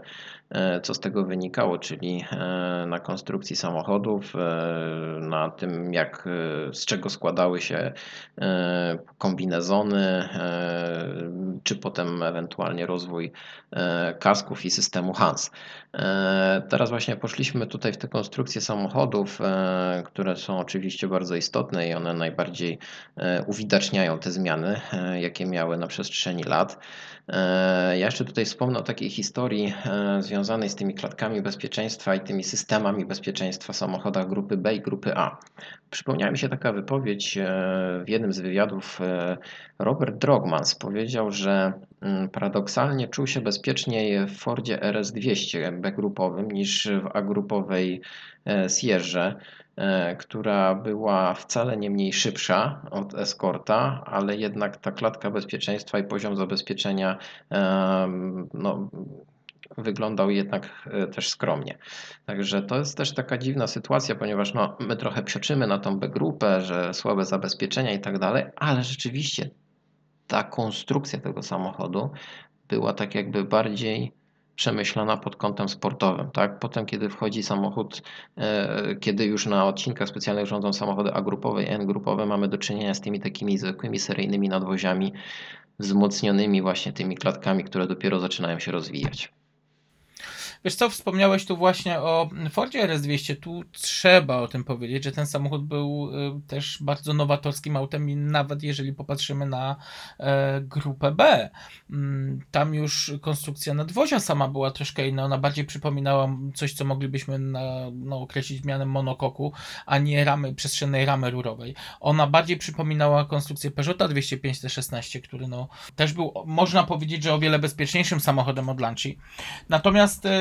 co z tego wynikało, czyli na konstrukcji samochodów, na tym jak, z czego składały się kombinezony, czy potem ewentualnie rozwój kasków i systemu HANS. Teraz właśnie poszliśmy tutaj w te konstrukcje samochodów, które są oczywiście bardzo istotne i one najbardziej e, uwidaczniają te zmiany, e, jakie miały na przestrzeni lat. E, Ja jeszcze tutaj wspomnę o takiej historii związanej z tymi klatkami bezpieczeństwa i tymi systemami bezpieczeństwa w samochodach grupy B i grupy A. Przypomniała mi się taka wypowiedź w jednym z wywiadów. Robert Drogmans powiedział, że mm, paradoksalnie czuł się bezpieczniej w Fordzie RS200 B-grupowym niż w A-grupowej e, Sierrze, e, która była wcale nie mniej szybsza od Escorta, ale jednak ta klatka bezpieczeństwa i poziom zabezpieczenia em, no, wyglądał jednak e, też skromnie. Także to jest też taka dziwna sytuacja, ponieważ no, my trochę psioczymy na tą B-grupę, że słabe zabezpieczenia i tak dalej, ale rzeczywiście ta konstrukcja tego samochodu była tak jakby bardziej przemyślana pod kątem sportowym, tak? Potem, kiedy wchodzi samochód, e, kiedy już na odcinkach specjalnych rządzą samochody A-grupowe i N-grupowe, mamy do czynienia z tymi takimi zwykłymi seryjnymi nadwoziami, wzmocnionymi właśnie tymi klatkami, które dopiero zaczynają się rozwijać. Wiesz co, wspomniałeś tu właśnie o Fordzie RS200. Tu trzeba o tym powiedzieć, że ten samochód był y, też bardzo nowatorskim autem i nawet jeżeli popatrzymy na e, grupę B, mm, tam już konstrukcja nadwozia sama była troszkę inna. Ona bardziej przypominała coś, co moglibyśmy na, no, określić mianem monokoku, a nie ramy, przestrzennej ramy rurowej. Ona bardziej przypominała konstrukcję Peugeota 205 T16, który no, też był, można powiedzieć, że o wiele bezpieczniejszym samochodem od Lancia. Natomiast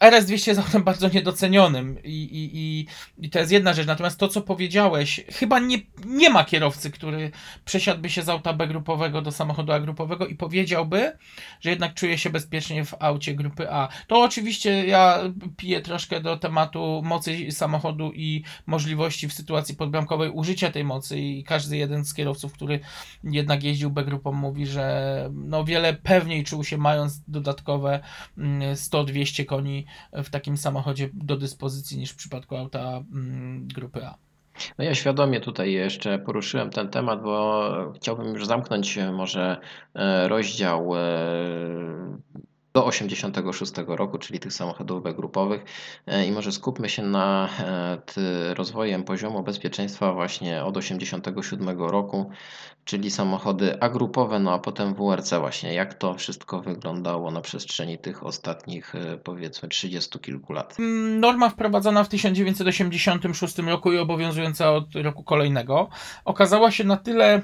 RS200 jest autem bardzo niedocenionym i, i, i, i to jest jedna rzecz. Natomiast to, co powiedziałeś, chyba nie, nie ma kierowcy, który przesiadłby się z auta B grupowego do samochodu A grupowego i powiedziałby, że jednak czuje się bezpiecznie w aucie grupy A. To oczywiście ja piję troszkę do tematu mocy samochodu i możliwości w sytuacji podbramkowej użycia tej mocy i każdy jeden z kierowców, który jednak jeździł B grupą mówi, że no wiele pewniej czuł się mając dodatkowe mm, 100-200 koni w takim samochodzie do dyspozycji niż w przypadku auta mm, grupy A. No ja świadomie tutaj jeszcze poruszyłem ten temat, bo chciałbym już zamknąć e, może e, rozdział e, do 86 roku, czyli tych samochodów B-grupowych e, i może skupmy się na e, rozwojem poziomu bezpieczeństwa właśnie od 87 roku, czyli samochody A-grupowe, no a potem WRC właśnie. Jak to wszystko wyglądało na przestrzeni tych ostatnich e, powiedzmy 30 kilku lat? Mm, Norma wprowadzona w 1986 roku i obowiązująca od roku kolejnego okazała się na tyle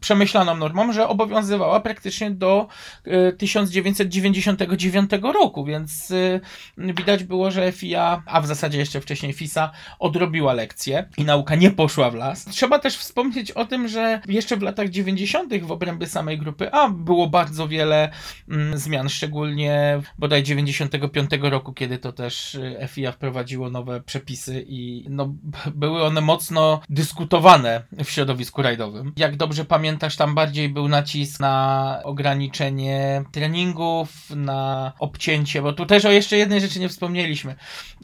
przemyślaną normą, że obowiązywała praktycznie do e, 1999 roku, więc e, widać było, że FIA, a w zasadzie jeszcze wcześniej FISA, odrobiła lekcję i nauka nie poszła w las. Trzeba też wspomnieć o tym, że jeszcze w latach 90. w obrębie samej grupy A było bardzo wiele mm, zmian, szczególnie bodaj 95 roku, kiedy to też e, FIA wprowadziło nowe przepisy i no, były one mocno dyskutowane w środowisku rajdowym. Jak dobrze pamiętasz, tam bardziej był nacisk na ograniczenie treningów, na obcięcie, bo tu też o jeszcze jednej rzeczy nie wspomnieliśmy.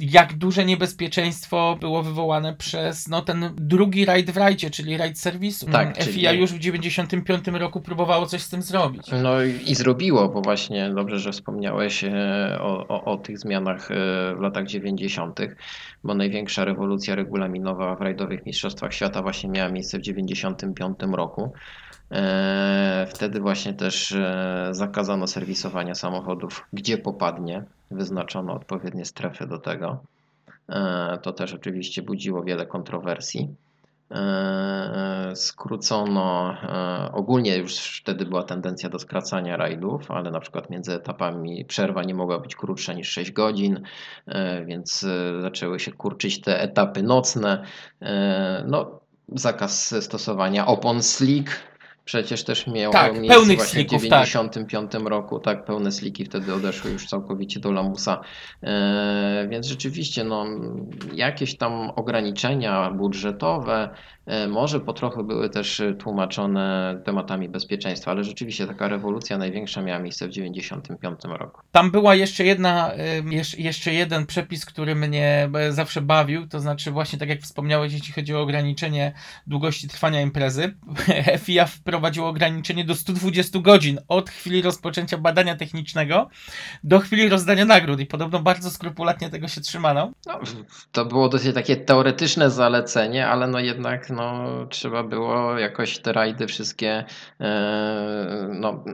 Jak duże niebezpieczeństwo było wywołane przez no, ten drugi rajd w rajdzie, czyli rajd serwisu. Tak, Mm, czyli- FIA już w 95 roku próbowało coś z tym zrobić. No i i zrobiło, bo właśnie dobrze, że wspomniałeś e, o, o, o tych zmianach e, w latach 90., bo największa rewolucja regulaminowa w rajdowych mistrzostwach świata właśnie miała miejsce w 95 roku. E, Wtedy właśnie też e, zakazano serwisowania samochodów, gdzie popadnie, wyznaczono odpowiednie strefy do tego. E, To też oczywiście budziło wiele kontrowersji. Skrócono, ogólnie już wtedy była tendencja do skracania rajdów, ale na przykład między etapami przerwa nie mogła być krótsza niż 6 godzin, więc zaczęły się kurczyć te etapy nocne. No, zakaz stosowania opon slick. Przecież też miał Tak, miejsce pełnych właśnie slicków, w tak. 1995 roku, tak, pełne sliki wtedy odeszły już całkowicie do lamusa. E, więc rzeczywiście, no, jakieś tam ograniczenia budżetowe e, może po trochu były też tłumaczone tematami bezpieczeństwa, ale rzeczywiście taka rewolucja największa miała miejsce w 1995 roku. Tam była jeszcze jedna, jeszcze jeden przepis, który mnie e, zawsze bawił, to znaczy właśnie tak jak wspomniałeś, jeśli chodzi o ograniczenie długości trwania imprezy, FIA wprowadziło ograniczenie do 120 godzin od chwili rozpoczęcia badania technicznego do chwili rozdania nagród i podobno bardzo skrupulatnie tego się trzymano. No, to było dosyć takie teoretyczne zalecenie, ale no jednak no, trzeba było jakoś te rajdy wszystkie e, no,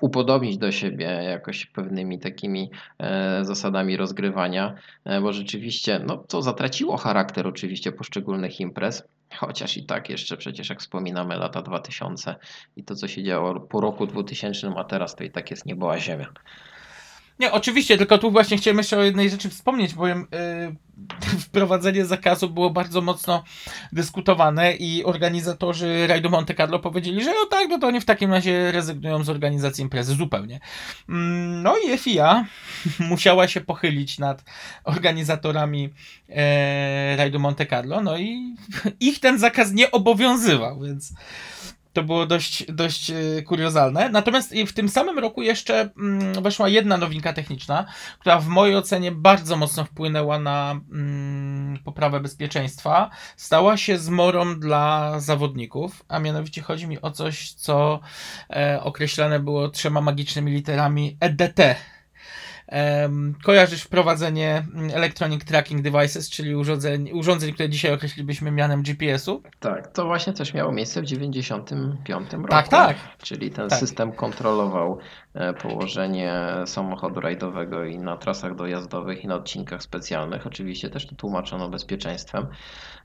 upodobnić do siebie jakoś pewnymi takimi e, zasadami rozgrywania, e, bo rzeczywiście no, to zatraciło charakter oczywiście poszczególnych imprez. Chociaż i tak jeszcze przecież jak wspominamy lata 2000 i to co się działo po roku 2000, a teraz to i tak jest niebo a ziemia. Nie, oczywiście, tylko tu właśnie chciałem jeszcze o jednej rzeczy wspomnieć, bowiem yy, wprowadzenie zakazu było bardzo mocno dyskutowane i organizatorzy rajdu Monte Carlo powiedzieli, że no tak, no to oni w takim razie rezygnują z organizacji imprezy zupełnie. Mm, No i FIA musiała się pochylić nad organizatorami e, rajdu Monte Carlo, no i ich ten zakaz nie obowiązywał, więc to było dość, dość e, kuriozalne. Natomiast w tym samym roku jeszcze mm, weszła jedna nowinka techniczna, która w mojej ocenie bardzo mocno wpłynęła na mm, poprawę bezpieczeństwa. Stała się zmorą dla zawodników, a mianowicie chodzi mi o coś, co e, określane było trzema magicznymi literami EDT. Kojarzysz wprowadzenie mm, Electronic Tracking Devices, czyli urządzeń, urządzeń, które dzisiaj określilibyśmy mianem GPS-u. Tak, to właśnie też miało miejsce w 95 roku. Tak, tak. Czyli ten Tak. system kontrolował położenie samochodu rajdowego i na trasach dojazdowych i na odcinkach specjalnych. Oczywiście też to tłumaczono bezpieczeństwem.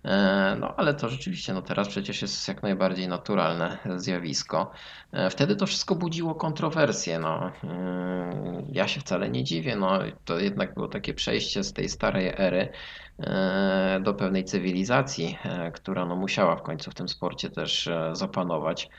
E, No ale to rzeczywiście no teraz przecież jest jak najbardziej naturalne zjawisko. E, Wtedy to wszystko budziło kontrowersje. No. E, Ja się wcale nie dziwię. No, to jednak było takie przejście z tej starej ery e, do pewnej cywilizacji, e, która no musiała w końcu w tym sporcie też e, zapanować.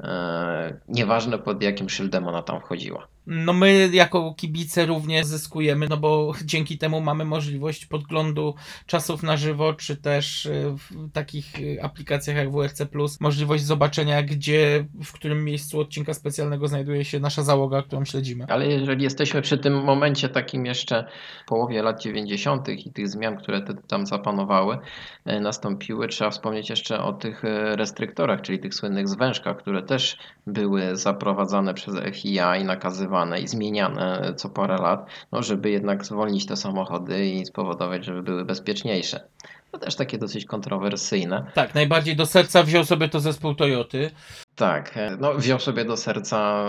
E, Nieważne pod jakim szyldem ona tam wchodziła. No my jako kibice również zyskujemy, no bo dzięki temu mamy możliwość podglądu czasów na żywo, czy też y, w takich y, aplikacjach jak WRC+, możliwość zobaczenia, gdzie, w którym miejscu odcinka specjalnego znajduje się nasza załoga, którą śledzimy. Ale jeżeli jesteśmy przy tym momencie takim jeszcze połowie lat 90. i tych zmian, które tam zapanowały, e, nastąpiły, trzeba wspomnieć jeszcze o tych e, restryktorach, czyli tych słynnych zwężkach, które też były zaprowadzane przez FIA i nakazywane i zmieniane co parę lat, no, żeby jednak zwolnić te samochody i spowodować, żeby były bezpieczniejsze. To też takie dosyć kontrowersyjne. Tak, najbardziej do serca wziął sobie to zespół Toyoty. Tak, e, no wziął sobie do serca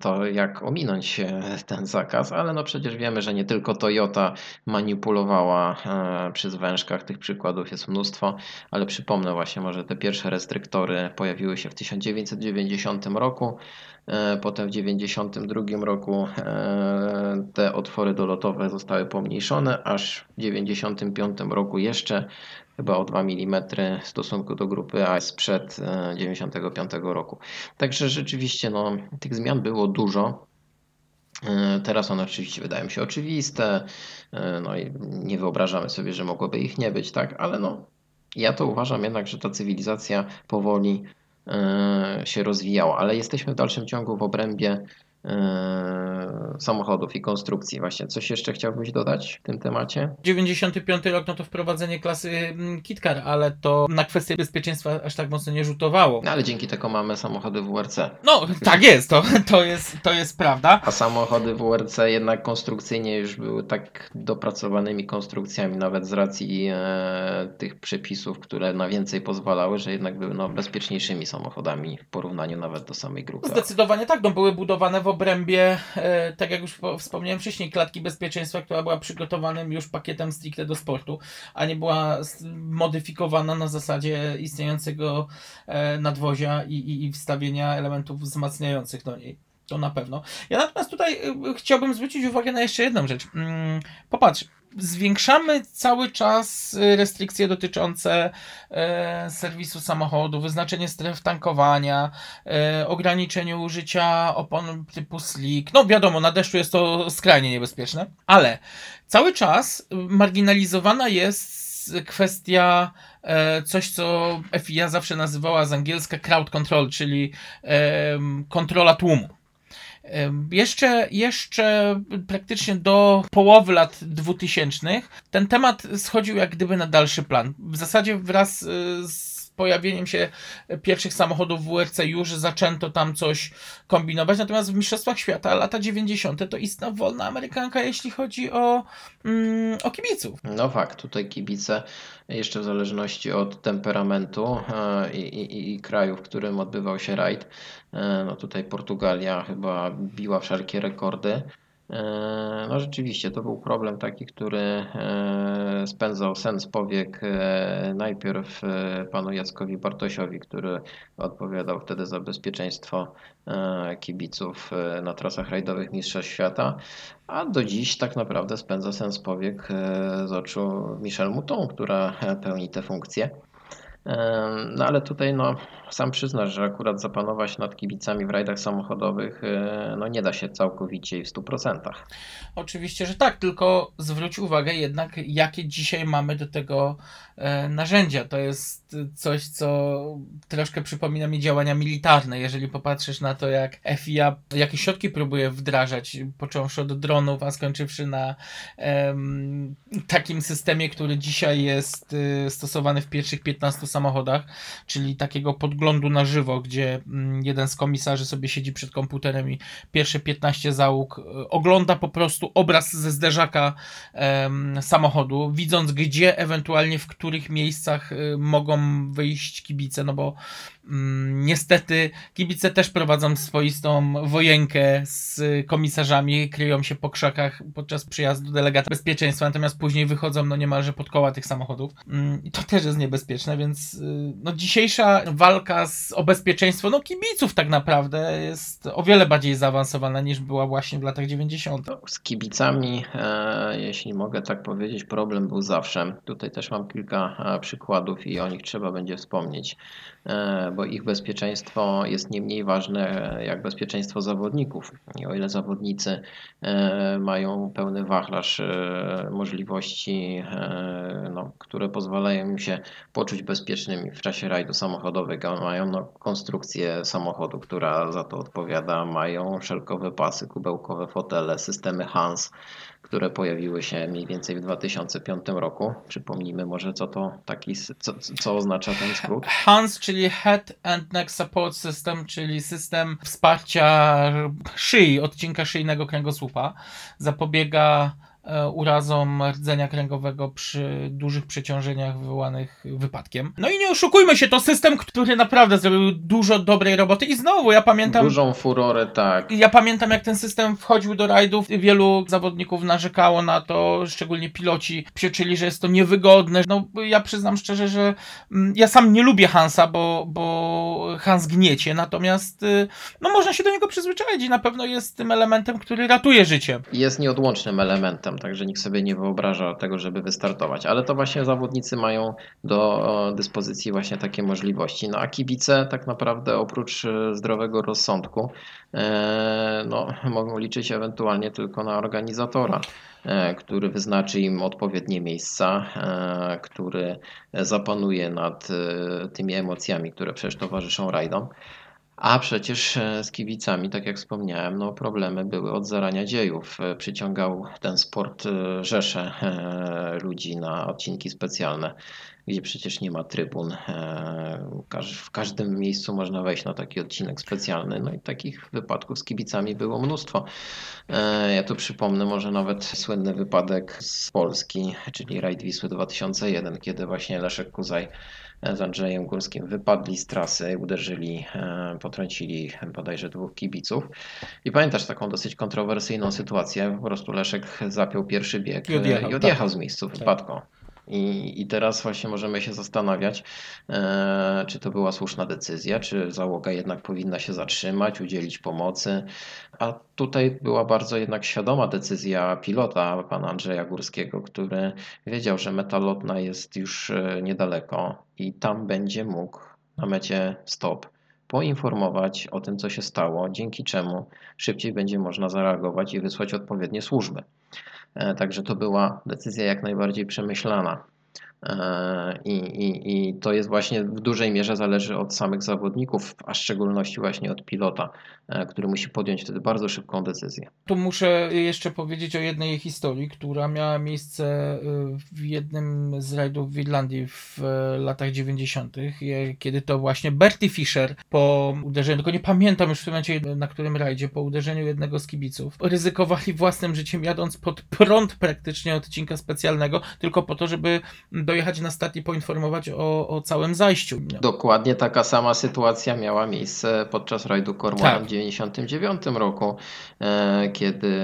to, jak ominąć e, ten zakaz, ale no przecież wiemy, że nie tylko Toyota manipulowała e, przy zwężkach, tych przykładów jest mnóstwo, ale przypomnę właśnie, może te pierwsze restryktory pojawiły się w 1990 roku, e, potem w 1992 roku e, te otwory dolotowe zostały pomniejszone, aż w 1995 roku jeszcze chyba o 2 mm w stosunku do grupy A sprzed e, 95 roku. Także rzeczywiście no, tych zmian było dużo. E, Teraz one oczywiście wydają się oczywiste, e, no i nie wyobrażamy sobie, że mogłoby ich nie być, tak? Ale no, ja to uważam jednak, że ta cywilizacja powoli e, się rozwijała, ale jesteśmy w dalszym ciągu w obrębie e, samochodów i konstrukcji. Właśnie coś jeszcze chciałbyś dodać w tym temacie? 95 rok, no to wprowadzenie klasy mm, KitKar, ale to na kwestię bezpieczeństwa aż tak mocno nie rzutowało. No, ale dzięki temu mamy samochody WRC. No, tak jest, to, to, jest, to jest prawda. A samochody WRC jednak konstrukcyjnie już były tak dopracowanymi konstrukcjami, nawet z racji e, tych przepisów, które na więcej pozwalały, że jednak były no, bezpieczniejszymi samochodami w porównaniu nawet do samej grupy. Zdecydowanie tak, no były budowane w obrębie, e, tak jak już po- wspomniałem wcześniej, klatki bezpieczeństwa, która była przygotowanym już pakietem stricte do sportu, a nie była modyfikowana na zasadzie istniejącego e, nadwozia i, i, i wstawienia elementów wzmacniających do niej. To na pewno. Ja natomiast tutaj y, chciałbym zwrócić uwagę na jeszcze jedną rzecz. Mm, Popatrz, zwiększamy cały czas y, restrykcje dotyczące e, serwisu samochodu, wyznaczenie stref tankowania, e, ograniczenie użycia opon typu slick. No wiadomo, na deszczu jest to skrajnie niebezpieczne, ale cały czas y, marginalizowana jest kwestia e, coś, co FIA zawsze nazywała z angielska crowd control, czyli kontrola tłumu. Jeszcze, jeszcze praktycznie do połowy lat 2000 ten temat schodził jak gdyby na dalszy plan. W zasadzie wraz y, z pojawieniem się pierwszych samochodów WRC już zaczęto tam coś kombinować, natomiast w Mistrzostwach Świata lata 90. to istna wolna amerykanka, jeśli chodzi o, mm, o kibiców. No fakt, tutaj kibice jeszcze w zależności od temperamentu e, i, i, i kraju, w którym odbywał się rajd, e, no tutaj Portugalia chyba biła wszelkie rekordy. E, No rzeczywiście, to był problem taki, który e, spędzał sens powiek e, najpierw panu Jackowi Bartosiowi, który odpowiadał wtedy za bezpieczeństwo kibiców na trasach rajdowych Mistrzostw Świata, a do dziś tak naprawdę spędza sens powiek z oczu Michelle Mouton, która pełni tę funkcję. No ale tutaj no, sam przyznasz, że akurat zapanować nad kibicami w rajdach samochodowych e, no, nie da się całkowicie i w 100%. Oczywiście, że tak, tylko zwróć uwagę jednak, jakie dzisiaj mamy do tego e, narzędzia. To jest coś, co troszkę przypomina mi działania militarne. Jeżeli popatrzysz na to, jak FIA jakie środki próbuje wdrażać, począwszy od dronów, a skończywszy na em, takim systemie, który dzisiaj jest e, stosowany w pierwszych 15 samochodach, czyli takiego podglądu na żywo, gdzie mm, jeden z komisarzy sobie siedzi przed komputerem i pierwsze 15 załóg e, ogląda po prostu obraz ze zderzaka em, samochodu, widząc gdzie ewentualnie w których miejscach y, mogą wyjść kibice, no bo niestety kibice też prowadzą swoistą wojenkę z komisarzami, kryją się po krzakach podczas przyjazdu delegata bezpieczeństwa, natomiast później wychodzą no niemalże pod koła tych samochodów. Mm, I to też jest niebezpieczne, więc y, no dzisiejsza walka z, o bezpieczeństwo no kibiców tak naprawdę jest o wiele bardziej zaawansowana niż była właśnie w latach 90. Z kibicami, e, jeśli mogę tak powiedzieć, problem był zawsze. Tutaj też mam kilka e, przykładów i o nich trzeba będzie wspomnieć, e, bo ich bezpieczeństwo jest nie mniej ważne jak bezpieczeństwo zawodników. I o ile zawodnicy e, mają pełny wachlarz e, możliwości, e, no, które pozwalają im się poczuć bezpiecznymi w czasie rajdu samochodowego, mają no, konstrukcję samochodu, która za to odpowiada, mają szelkowe pasy, kubełkowe fotele, systemy HANS, które pojawiły się mniej więcej w 2005 roku. Przypomnijmy może, co to taki, co, co oznacza ten skrót. HANS, czyli Head and Neck Support System, czyli system wsparcia szyi, odcinka szyjnego kręgosłupa. Zapobiega urazom rdzenia kręgowego przy dużych przeciążeniach wywołanych wypadkiem. No i nie oszukujmy się, to system, który naprawdę zrobił dużo dobrej roboty i znowu ja pamiętam... Dużą furorę, tak. Ja pamiętam, jak ten system wchodził do rajdów. Wielu zawodników narzekało na to, szczególnie piloci pieczyli, że jest to niewygodne. No, ja przyznam szczerze, że mm, ja sam nie lubię Hansa, bo, bo Hans gniecie, natomiast y, no, można się do niego przyzwyczaić i na pewno jest tym elementem, który ratuje życie. Jest nieodłącznym elementem, także nikt sobie nie wyobraża tego, żeby wystartować. Ale to właśnie zawodnicy mają do e, dyspozycji właśnie takie możliwości. No a kibice tak naprawdę oprócz e, zdrowego rozsądku e, no, mogą liczyć ewentualnie tylko na organizatora, który wyznaczy im odpowiednie miejsca, który zapanuje nad tymi emocjami, które przecież towarzyszą rajdom. A przecież e, z kibicami, tak jak wspomniałem, no problemy były od zarania dziejów. E, Przyciągał ten sport e, rzesze ludzi na odcinki specjalne, gdzie przecież nie ma trybun. W każdym miejscu można wejść na taki odcinek specjalny. No i takich wypadków z kibicami było mnóstwo. Ja tu przypomnę może nawet słynny wypadek z Polski, czyli Rajd Wisły 2001, kiedy właśnie Leszek Kuzaj z Andrzejem Górskim wypadli z trasy, uderzyli, e, potrącili bodajże dwóch kibiców. I pamiętasz taką dosyć kontrowersyjną sytuację, po prostu Leszek zapiął pierwszy bieg I odjechał, i odjechał tak. z miejsca Tak. I, I teraz właśnie możemy się zastanawiać, e, czy to była słuszna decyzja, czy załoga jednak powinna się zatrzymać, udzielić pomocy. A tutaj była bardzo jednak świadoma decyzja pilota, pana Andrzeja Górskiego, który wiedział, że meta lotna jest już e, niedaleko i tam będzie mógł na mecie stop poinformować o tym, co się stało, dzięki czemu szybciej będzie można zareagować i wysłać odpowiednie służby. E, Także to była decyzja jak najbardziej przemyślana. E, I, i, I to jest właśnie w dużej mierze zależy od samych zawodników, a w szczególności właśnie od pilota, e, który musi podjąć wtedy bardzo szybką decyzję. Tu muszę jeszcze powiedzieć o jednej historii, która miała miejsce y, w jednym z rajdów w Irlandii w e, latach 90., je- kiedy to właśnie Bertie Fischer po uderzeniu, tylko nie pamiętam już w tym momencie na którym rajdzie, po uderzeniu jednego z kibiców, ryzykowali własnym życiem jadąc pod prąd praktycznie odcinka specjalnego, tylko po to, żeby dojechać na start i poinformować o, o całym zajściu. Dokładnie taka sama sytuacja miała miejsce podczas rajdu Cormorant Tak. w 1999 roku, e, kiedy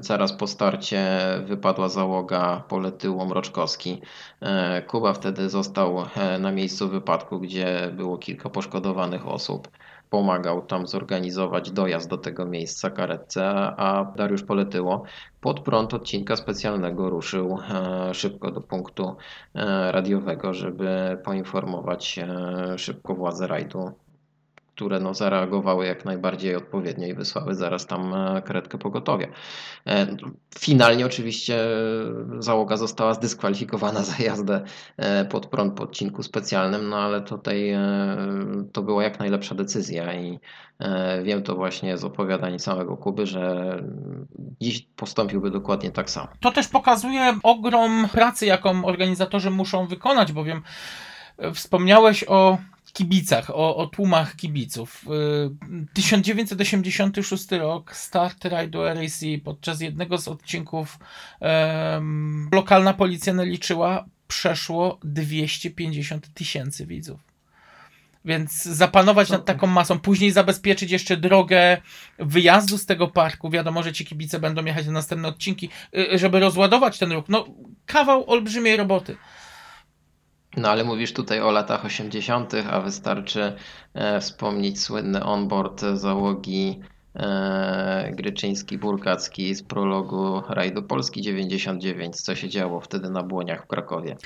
zaraz po starcie wypadła załoga pole tyłu Mroczkowski. E, Kuba wtedy został e, na miejscu wypadku, gdzie było kilka poszkodowanych osób. Pomagał tam zorganizować dojazd do tego miejsca karetce, a Dariusz Poletyło. Pod prąd odcinka specjalnego ruszył e, szybko do punktu e, radiowego, żeby poinformować e, szybko władze rajdu, które no, zareagowały jak najbardziej odpowiednio i wysłały zaraz tam e, karetkę pogotowia. E, Finalnie oczywiście załoga została zdyskwalifikowana za jazdę e, pod prąd po odcinku specjalnym, no ale tutaj to była jak najlepsza decyzja i wiem to właśnie z opowiadań samego Kuby, że dziś postąpiłby dokładnie tak samo. To też pokazuje ogrom pracy, jaką organizatorzy muszą wykonać, bowiem Wspomniałeś o kibicach, o, o tłumach kibiców. Y, 1986 rok, start rajdu RAC. Podczas jednego z odcinków em, lokalna policja naliczyła przeszło 250 tysięcy widzów. Więc zapanować nad taką masą, później zabezpieczyć jeszcze drogę wyjazdu z tego parku. Wiadomo, że ci kibice będą jechać na następne odcinki, y, żeby rozładować ten ruch. No, kawał olbrzymiej roboty. No ale mówisz tutaj o latach 80., a wystarczy e, wspomnieć słynny onboard załogi e, Gryczyński-Burkacki z prologu rajdu Polski 99, co się działo wtedy na Błoniach w Krakowie.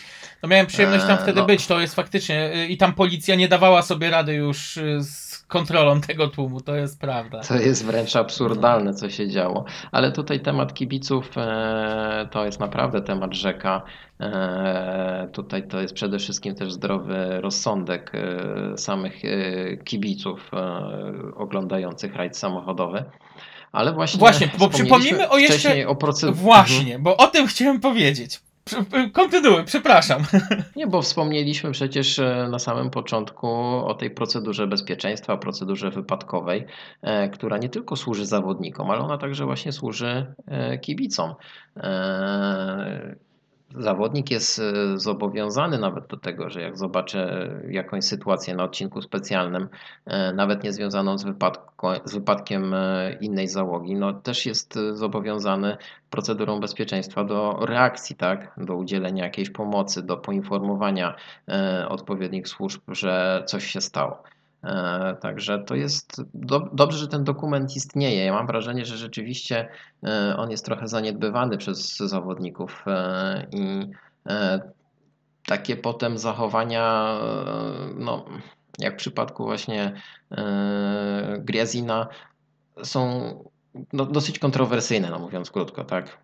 No miałem przyjemność tam Eee, wtedy no. być, to jest faktycznie. y, I tam policja nie dawała sobie rady już y, z kontrolą tego tłumu, to jest prawda. To jest wręcz absurdalne, co się działo. Ale tutaj temat kibiców e, to jest naprawdę temat rzeka. E, tutaj to jest przede wszystkim też zdrowy rozsądek e, samych kibiców oglądających rajd samochodowy. Ale właśnie, Właśnie, bo przypomnijmy o jeszcze- o procedurze. Właśnie, bo o tym chciałem powiedzieć. Kontynuuj, przepraszam. Nie, bo wspomnieliśmy przecież e, na samym początku o tej procedurze bezpieczeństwa, procedurze wypadkowej, e, która nie tylko służy zawodnikom, ale ona także właśnie służy e, kibicom. Zawodnik jest e, zobowiązany nawet do tego, że jak zobaczy jakąś sytuację na odcinku specjalnym, e, nawet nie związaną z, z wypadkiem e, innej załogi, no też jest zobowiązany procedurą bezpieczeństwa do reakcji, tak? do udzielenia jakiejś pomocy, do poinformowania odpowiednich służb, że coś się stało. E, Także to jest do, dobrze, że ten dokument istnieje. Ja mam wrażenie, że rzeczywiście e, on jest trochę zaniedbywany przez zawodników e, i takie potem zachowania, no, jak w przypadku właśnie Griazina, są no, dosyć kontrowersyjne, no mówiąc krótko, tak?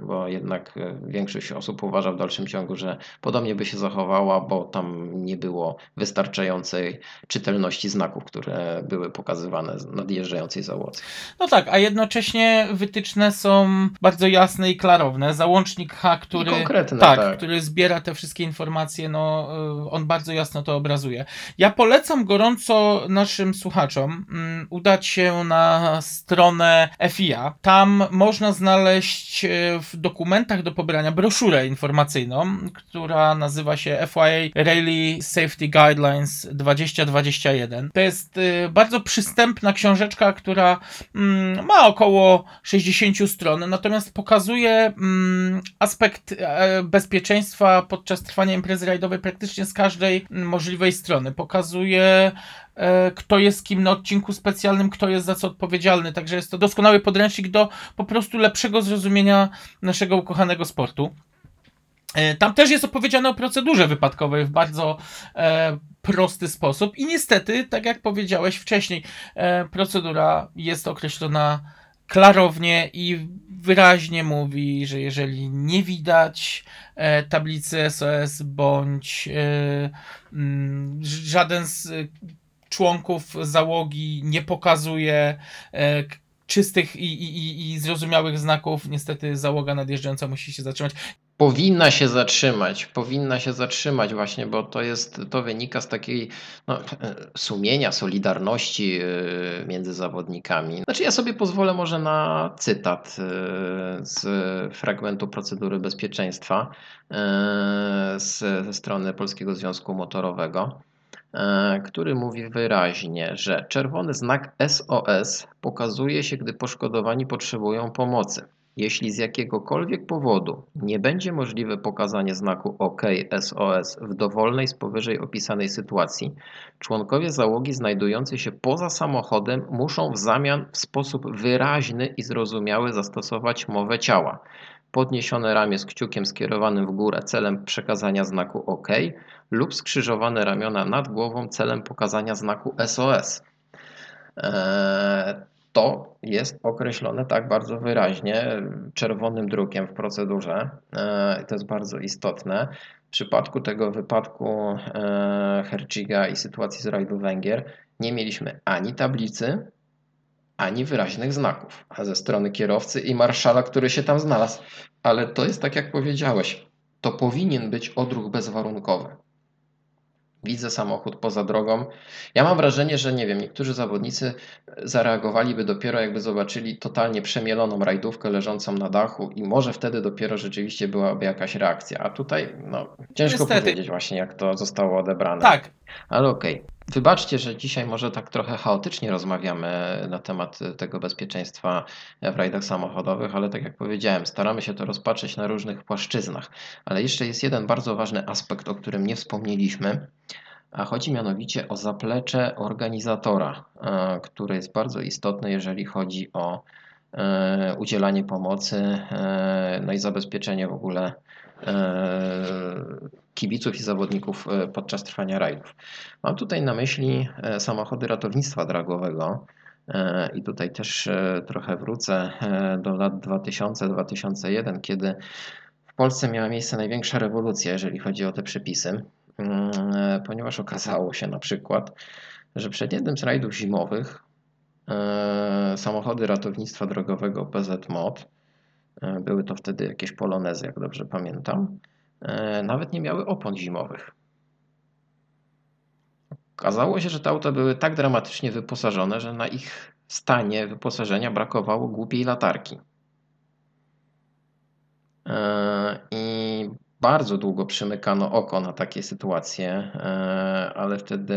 Bo jednak e, większość osób uważa w dalszym ciągu, że podobnie by się zachowała, bo tam nie było wystarczającej czytelności znaków, które były pokazywane nadjeżdżającej załodze. No tak, a jednocześnie wytyczne są bardzo jasne i klarowne. Załącznik H, który, tak, tak. który zbiera te wszystkie informacje, no y, on bardzo jasno to obrazuje. Ja polecam gorąco naszym słuchaczom mm, udać się na stronę FIA. Tam można znaleźć y, w dokumentach do pobrania broszurę informacyjną, która nazywa się FIA Rally Safety Guidelines 2021. To jest y, bardzo przystępna książeczka, która mm, ma około 60 stron, natomiast pokazuje mm, aspekt e, bezpieczeństwa podczas trwania imprezy rajdowej praktycznie z każdej mm, możliwej strony. Pokazuje kto jest kim na odcinku specjalnym, kto jest za co odpowiedzialny. Także jest to doskonały podręcznik do po prostu lepszego zrozumienia naszego ukochanego sportu. E, Tam też jest opowiedziane o procedurze wypadkowej w bardzo e, prosty sposób i niestety, tak jak powiedziałeś wcześniej, e, procedura jest określona klarownie i wyraźnie mówi, że jeżeli nie widać e, tablicy SOS bądź e, mm, żaden z e, członków załogi nie pokazuje e, czystych i, i, i- zrozumiałych znaków, niestety załoga nadjeżdżająca musi się zatrzymać. Powinna się zatrzymać, powinna się zatrzymać właśnie, bo to jest, to wynika z takiej no, e, sumienia, solidarności e, między zawodnikami. Znaczy ja sobie pozwolę może na cytat z fragmentu procedury bezpieczeństwa z, ze strony Polskiego Związku Motorowego, który mówi wyraźnie, że czerwony znak SOS pokazuje się, gdy poszkodowani potrzebują pomocy. Jeśli z jakiegokolwiek powodu nie będzie możliwe pokazanie znaku OK SOS w dowolnej z powyżej opisanej sytuacji, członkowie załogi znajdujący się poza samochodem muszą w zamian w sposób wyraźny i zrozumiały zastosować mowę ciała. Podniesione ramię z kciukiem skierowanym w górę celem przekazania znaku OK lub skrzyżowane ramiona nad głową celem pokazania znaku SOS. Eee, to jest określone tak bardzo wyraźnie czerwonym drukiem w procedurze. Eee, To jest bardzo istotne. W przypadku tego wypadku eee, Herciga i sytuacji z rajdu Węgier nie mieliśmy ani tablicy, ani wyraźnych znaków, a ze strony kierowcy i marszala, który się tam znalazł. Ale to jest tak, jak powiedziałeś, to powinien być odruch bezwarunkowy. widzę samochód poza drogą. Ja mam wrażenie, że nie wiem, niektórzy zawodnicy zareagowaliby dopiero jakby zobaczyli totalnie przemieloną rajdówkę leżącą na dachu i może wtedy dopiero rzeczywiście byłaby jakaś reakcja. A tutaj no, ciężko Niestety. powiedzieć właśnie jak to zostało odebrane. Tak, Ale okej. Wybaczcie, że dzisiaj może tak trochę chaotycznie rozmawiamy na temat tego bezpieczeństwa w rajdach samochodowych, ale tak jak powiedziałem, staramy się to rozpatrzeć na różnych płaszczyznach. Ale jeszcze jest jeden bardzo ważny aspekt, o którym nie wspomnieliśmy, a chodzi mianowicie o zaplecze organizatora, e, które jest bardzo istotne, jeżeli chodzi o e, udzielanie pomocy, e, no i zabezpieczenie w ogóle e, kibiców i zawodników e, podczas trwania rajdów. Mam tutaj na myśli e, samochody ratownictwa drogowego. E, I tutaj też trochę wrócę do lat 2000-2001, kiedy w Polsce miała miejsce największa rewolucja, jeżeli chodzi o te przepisy, Mm, ponieważ okazało się na przykład, że przed jednym z rajdów zimowych samochody ratownictwa drogowego PZ Mod, e, były to wtedy jakieś polonezy, jak dobrze pamiętam, nawet nie miały opon zimowych. Okazało się, że te auta były tak dramatycznie wyposażone, że na ich stanie wyposażenia brakowało głupiej latarki. E, I bardzo długo przymykano oko na takie sytuacje, e, ale wtedy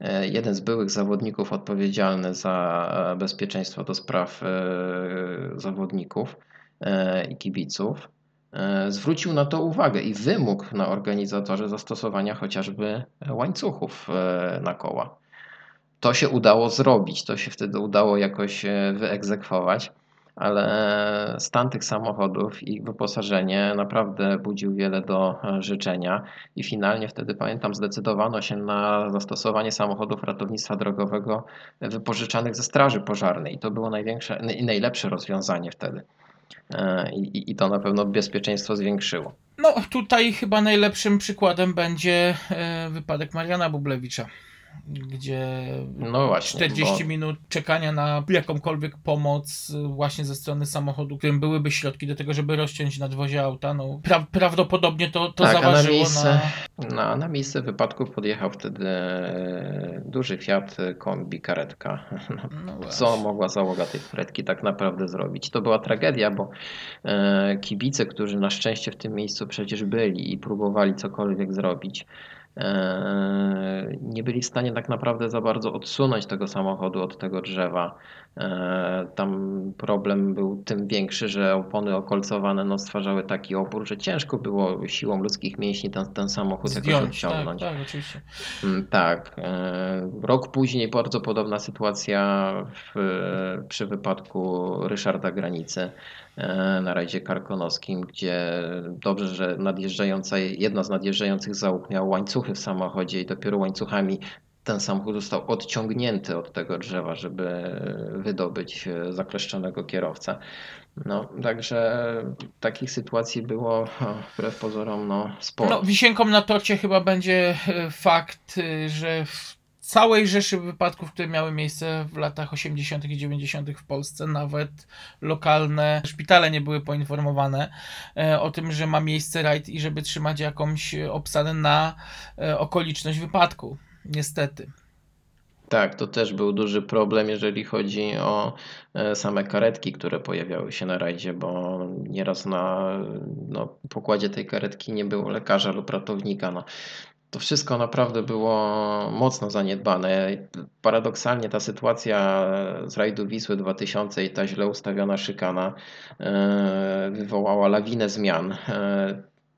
e, jeden z byłych zawodników odpowiedzialny za bezpieczeństwo do spraw e, zawodników e, i kibiców e, zwrócił na to uwagę i wymógł na organizatorze zastosowania chociażby łańcuchów e, na koła. To się udało zrobić, to się wtedy udało jakoś e, wyegzekwować, ale stan tych samochodów i ich wyposażenie naprawdę budził wiele do e, życzenia i finalnie wtedy pamiętam zdecydowano się na zastosowanie samochodów ratownictwa drogowego wypożyczanych ze straży pożarnej to było największe i najlepsze rozwiązanie wtedy. E, I, i- to na pewno bezpieczeństwo zwiększyło. no tutaj chyba najlepszym przykładem będzie e, wypadek Mariana Bublewicza, gdzie No właśnie, 40 bo- minut czekania na jakąkolwiek pomoc e, właśnie ze strony samochodu, którym byłyby środki do tego, żeby rozciąć nadwozie auta. No, pra prawdopodobnie to, to Tak, a na zaważyło miejsce, na... na, na miejsce wypadku podjechał wtedy e, duży Fiat Kombi karetka. No Co właśnie. mogła załoga tej karetki tak naprawdę zrobić? To była tragedia, bo e, kibice, którzy na szczęście w tym miejscu przecież byli i próbowali cokolwiek zrobić, nie byli w stanie tak naprawdę za bardzo odsunąć tego samochodu od tego drzewa. E, Tam problem był tym większy, że opony okolcowane no, stwarzały taki opór, że ciężko było siłą ludzkich mięśni ten, ten samochód jakoś Zdjąć, tak, odciągnąć. tak, oczywiście. Mm, Tak. e, Rok później bardzo podobna sytuacja w, przy wypadku Ryszarda Granicy e, na rajdzie karkonoskim, gdzie dobrze, że nadjeżdżająca, jedna z nadjeżdżających załóg miała łańcuchy w samochodzie i dopiero łańcuchami ten samochód został odciągnięty od tego drzewa, żeby wydobyć e, zakleszczonego kierowcę. No, także takich sytuacji było wbrew pozorom no, sporo. No, wisienką na torcie chyba będzie e, fakt, e, że w całej rzeszy wypadków, które miały miejsce w latach 80. i 90. w Polsce, nawet lokalne szpitale nie były poinformowane o tym, że ma miejsce rajd i żeby trzymać jakąś obsadę na okoliczność wypadku. Niestety. Tak, to też był duży problem, jeżeli chodzi o e, same karetki, które pojawiały się na rajdzie, bo nieraz na no, pokładzie tej karetki nie było lekarza lub ratownika. No, to wszystko naprawdę było mocno zaniedbane. Paradoksalnie ta sytuacja z rajdu Wisły 2000 i ta źle ustawiona szykana e, wywołała lawinę zmian.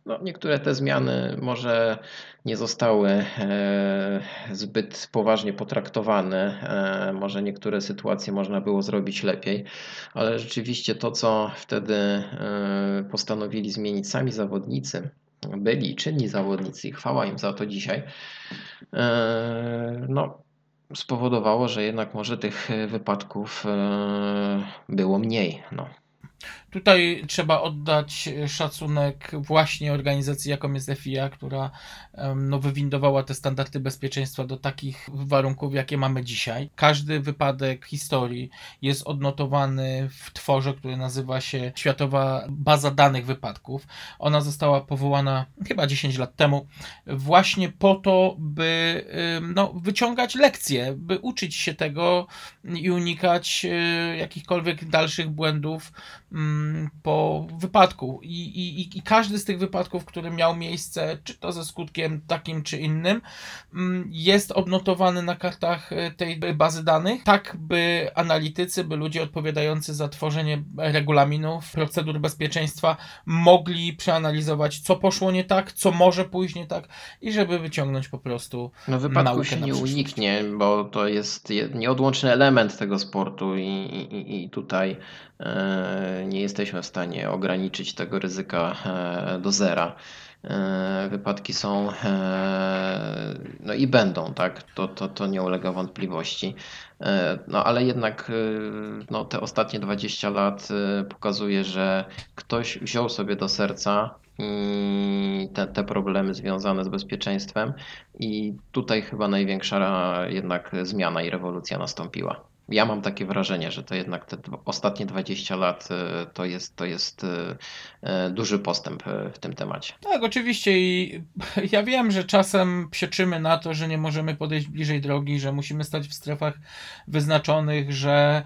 No, niektóre te zmiany może nie zostały e, zbyt poważnie potraktowane. E, Może niektóre sytuacje można było zrobić lepiej, ale rzeczywiście to, co wtedy e, postanowili zmienić sami zawodnicy, byli czynni zawodnicy, chwała im za to dzisiaj, no, spowodowało, że jednak może tych wypadków było mniej. No. Tutaj trzeba oddać szacunek właśnie organizacji, jaką jest FIA, która no, wywindowała te standardy bezpieczeństwa do takich warunków, jakie mamy dzisiaj. Każdy wypadek historii jest odnotowany w tworze, który nazywa się Światowa Baza Danych Wypadków. Ona została powołana chyba 10 lat temu, właśnie po to, by no, wyciągać lekcje, by uczyć się tego i unikać y, jakichkolwiek dalszych błędów mm, po wypadku. I, i, I każdy z tych wypadków, który miał miejsce, czy to ze skutkiem takim czy innym, mm, jest odnotowany na kartach y, tej bazy danych, tak by analitycy, by ludzie odpowiadający za tworzenie regulaminów, procedur bezpieczeństwa mogli przeanalizować, co poszło nie tak, co może pójść nie tak i żeby wyciągnąć po prostu No wypadku się nie uniknie, bo to jest je- nieodłączny element tego sportu i, i, i tutaj e, nie jesteśmy w stanie ograniczyć tego ryzyka e, do zera. E, wypadki są e, no i będą, tak? To, to, to nie ulega wątpliwości. E, no ale jednak e, no, te ostatnie 20 lat e, pokazuje, że ktoś wziął sobie do serca i te, te problemy związane z bezpieczeństwem i tutaj chyba największa jednak zmiana i rewolucja nastąpiła. Ja mam takie wrażenie, że to jednak te ostatnie 20 lat e, to jest, to jest e, e, duży postęp w tym temacie. Tak, oczywiście i ja wiem, że czasem psioczymy na to, że nie możemy podejść bliżej drogi, że musimy stać w strefach wyznaczonych, że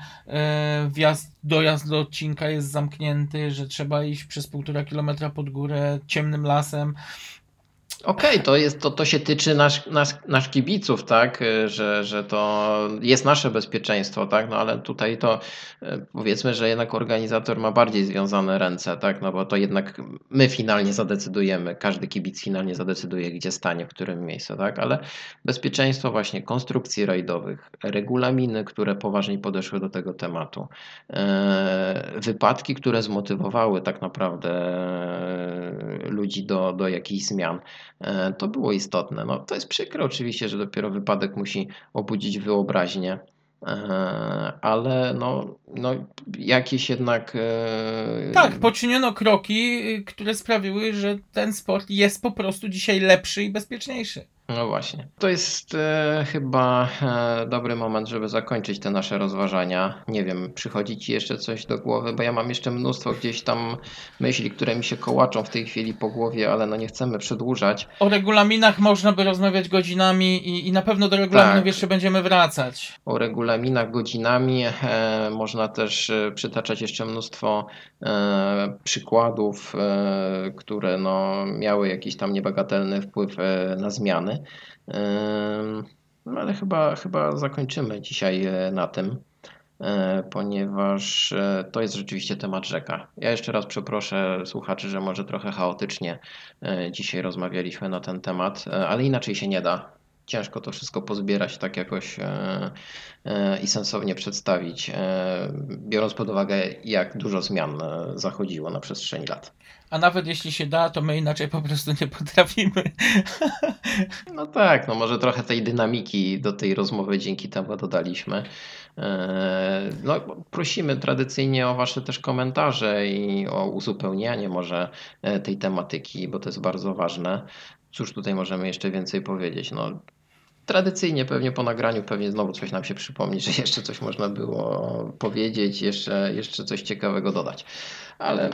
wjazd, dojazd do odcinka jest zamknięty, że trzeba iść przez półtora kilometra pod górę ciemnym lasem. Okej, to jest, to, to się tyczy nasz, nasz, nasz kibiców, tak, y, że, że to jest nasze bezpieczeństwo, tak, no ale tutaj to y, powiedzmy, że jednak organizator ma bardziej związane ręce, tak, no bo to jednak my finalnie zadecydujemy, każdy kibic finalnie zadecyduje, gdzie stanie, w którym miejscu, tak, ale bezpieczeństwo właśnie konstrukcji rajdowych, regulaminy, które poważniej podeszły do tego tematu, e, wypadki, które zmotywowały tak naprawdę ludzi do, do jakichś zmian. E, To było istotne. No, to jest przykre oczywiście, że dopiero wypadek musi obudzić wyobraźnię, e, ale no, no jakieś jednak. e, Tak, poczyniono kroki, y, które sprawiły, że ten sport jest po prostu dzisiaj lepszy i bezpieczniejszy. No właśnie. To jest e, chyba e, dobry moment, żeby zakończyć te nasze rozważania. Nie wiem, przychodzi Ci jeszcze coś do głowy, bo ja mam jeszcze mnóstwo gdzieś tam myśli, które mi się kołaczą w tej chwili po głowie, ale no nie chcemy przedłużać. O regulaminach można by rozmawiać godzinami i, i na pewno do regulaminów Tak. jeszcze będziemy wracać. o regulaminach godzinami. E, można też e, przytaczać jeszcze mnóstwo e, przykładów, e, które no, miały jakiś tam niebagatelny wpływ na zmiany. No, ale chyba, chyba zakończymy dzisiaj e, na tym. e, Ponieważ e, to jest rzeczywiście temat rzeka. Ja jeszcze raz przeproszę słuchaczy, że może trochę chaotycznie dzisiaj rozmawialiśmy na ten temat, ale inaczej się nie da ciężko to wszystko pozbierać tak jakoś e, e, i sensownie przedstawić, e, biorąc pod uwagę, jak dużo zmian zachodziło na przestrzeni lat. A nawet jeśli się da, to my inaczej po prostu nie potrafimy. No tak, no może trochę tej dynamiki do tej rozmowy dzięki temu dodaliśmy. No, prosimy tradycyjnie o Wasze też komentarze i o uzupełnianie może tej tematyki, bo to jest bardzo ważne. Cóż tutaj możemy jeszcze więcej powiedzieć? No, tradycyjnie pewnie po nagraniu pewnie znowu coś nam się przypomni, że jeszcze coś można było powiedzieć, jeszcze, jeszcze coś ciekawego dodać. Ale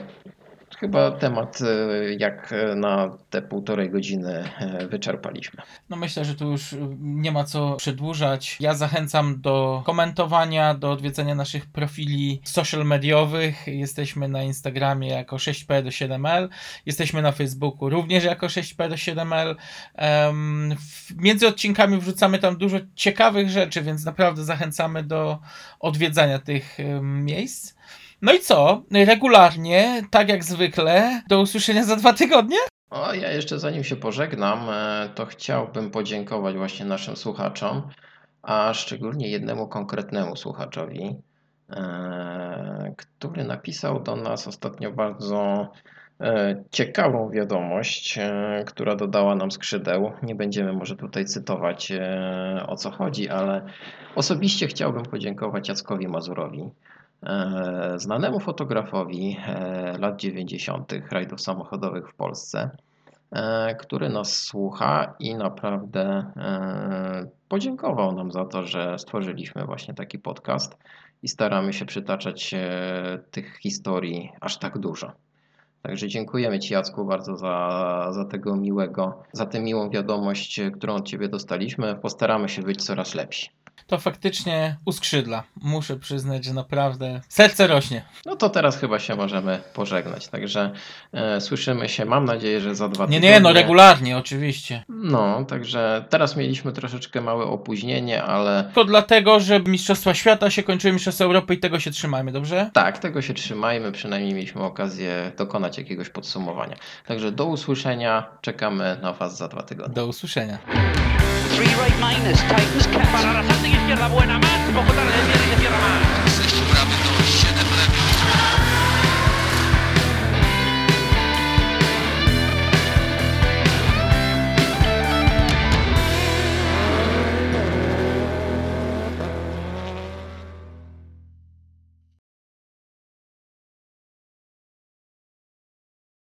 chyba temat e, jak na te półtorej godziny e, wyczerpaliśmy. No myślę, że tu już y, nie ma co przedłużać. Ja zachęcam do komentowania, do odwiedzenia naszych profili social mediowych. Jesteśmy na Instagramie jako 6P do 7L. Jesteśmy na Facebooku również jako 6P do 7L. Em, w- między odcinkami wrzucamy tam dużo ciekawych rzeczy, więc naprawdę zachęcamy do odwiedzania tych miejsc. No i co? Regularnie, tak jak zwykle, do usłyszenia za dwa tygodnie. O, ja jeszcze zanim się pożegnam, e, to chciałbym podziękować właśnie naszym słuchaczom, a szczególnie jednemu konkretnemu słuchaczowi, e, który napisał do nas ostatnio bardzo e, ciekawą wiadomość, która dodała nam skrzydeł. Nie będziemy może tutaj cytować o co chodzi, ale osobiście chciałbym podziękować Jackowi Mazurowi znanemu fotografowi e, lat 90. rajdów samochodowych w Polsce, e, który nas słucha i naprawdę e, podziękował nam za to, że stworzyliśmy właśnie taki podcast i staramy się przytaczać e, tych historii aż tak dużo. Także dziękujemy Ci Jacku bardzo za, za tego miłego, za tę miłą wiadomość, e, którą od Ciebie dostaliśmy. Postaramy się być coraz lepsi. To faktycznie uskrzydla. Muszę przyznać, że naprawdę serce rośnie. No to teraz chyba się możemy pożegnać. Także e, słyszymy się, mam nadzieję, że za dwa Nie, tygodnie. nie, no regularnie, oczywiście. No, także teraz mieliśmy troszeczkę małe opóźnienie, ale Tylko dlatego, że Mistrzostwa Świata się kończyły, Mistrzostwa Europy i tego się trzymajmy, dobrze? tak, tego się trzymajmy. Przynajmniej mieliśmy okazję dokonać jakiegoś podsumowania. Także do usłyszenia. Czekamy na Was za dwa tygodnie. Do usłyszenia. Three right minus, tightens Para cat. rasante y izquierda buena más, poco tarde, viene y cierra más.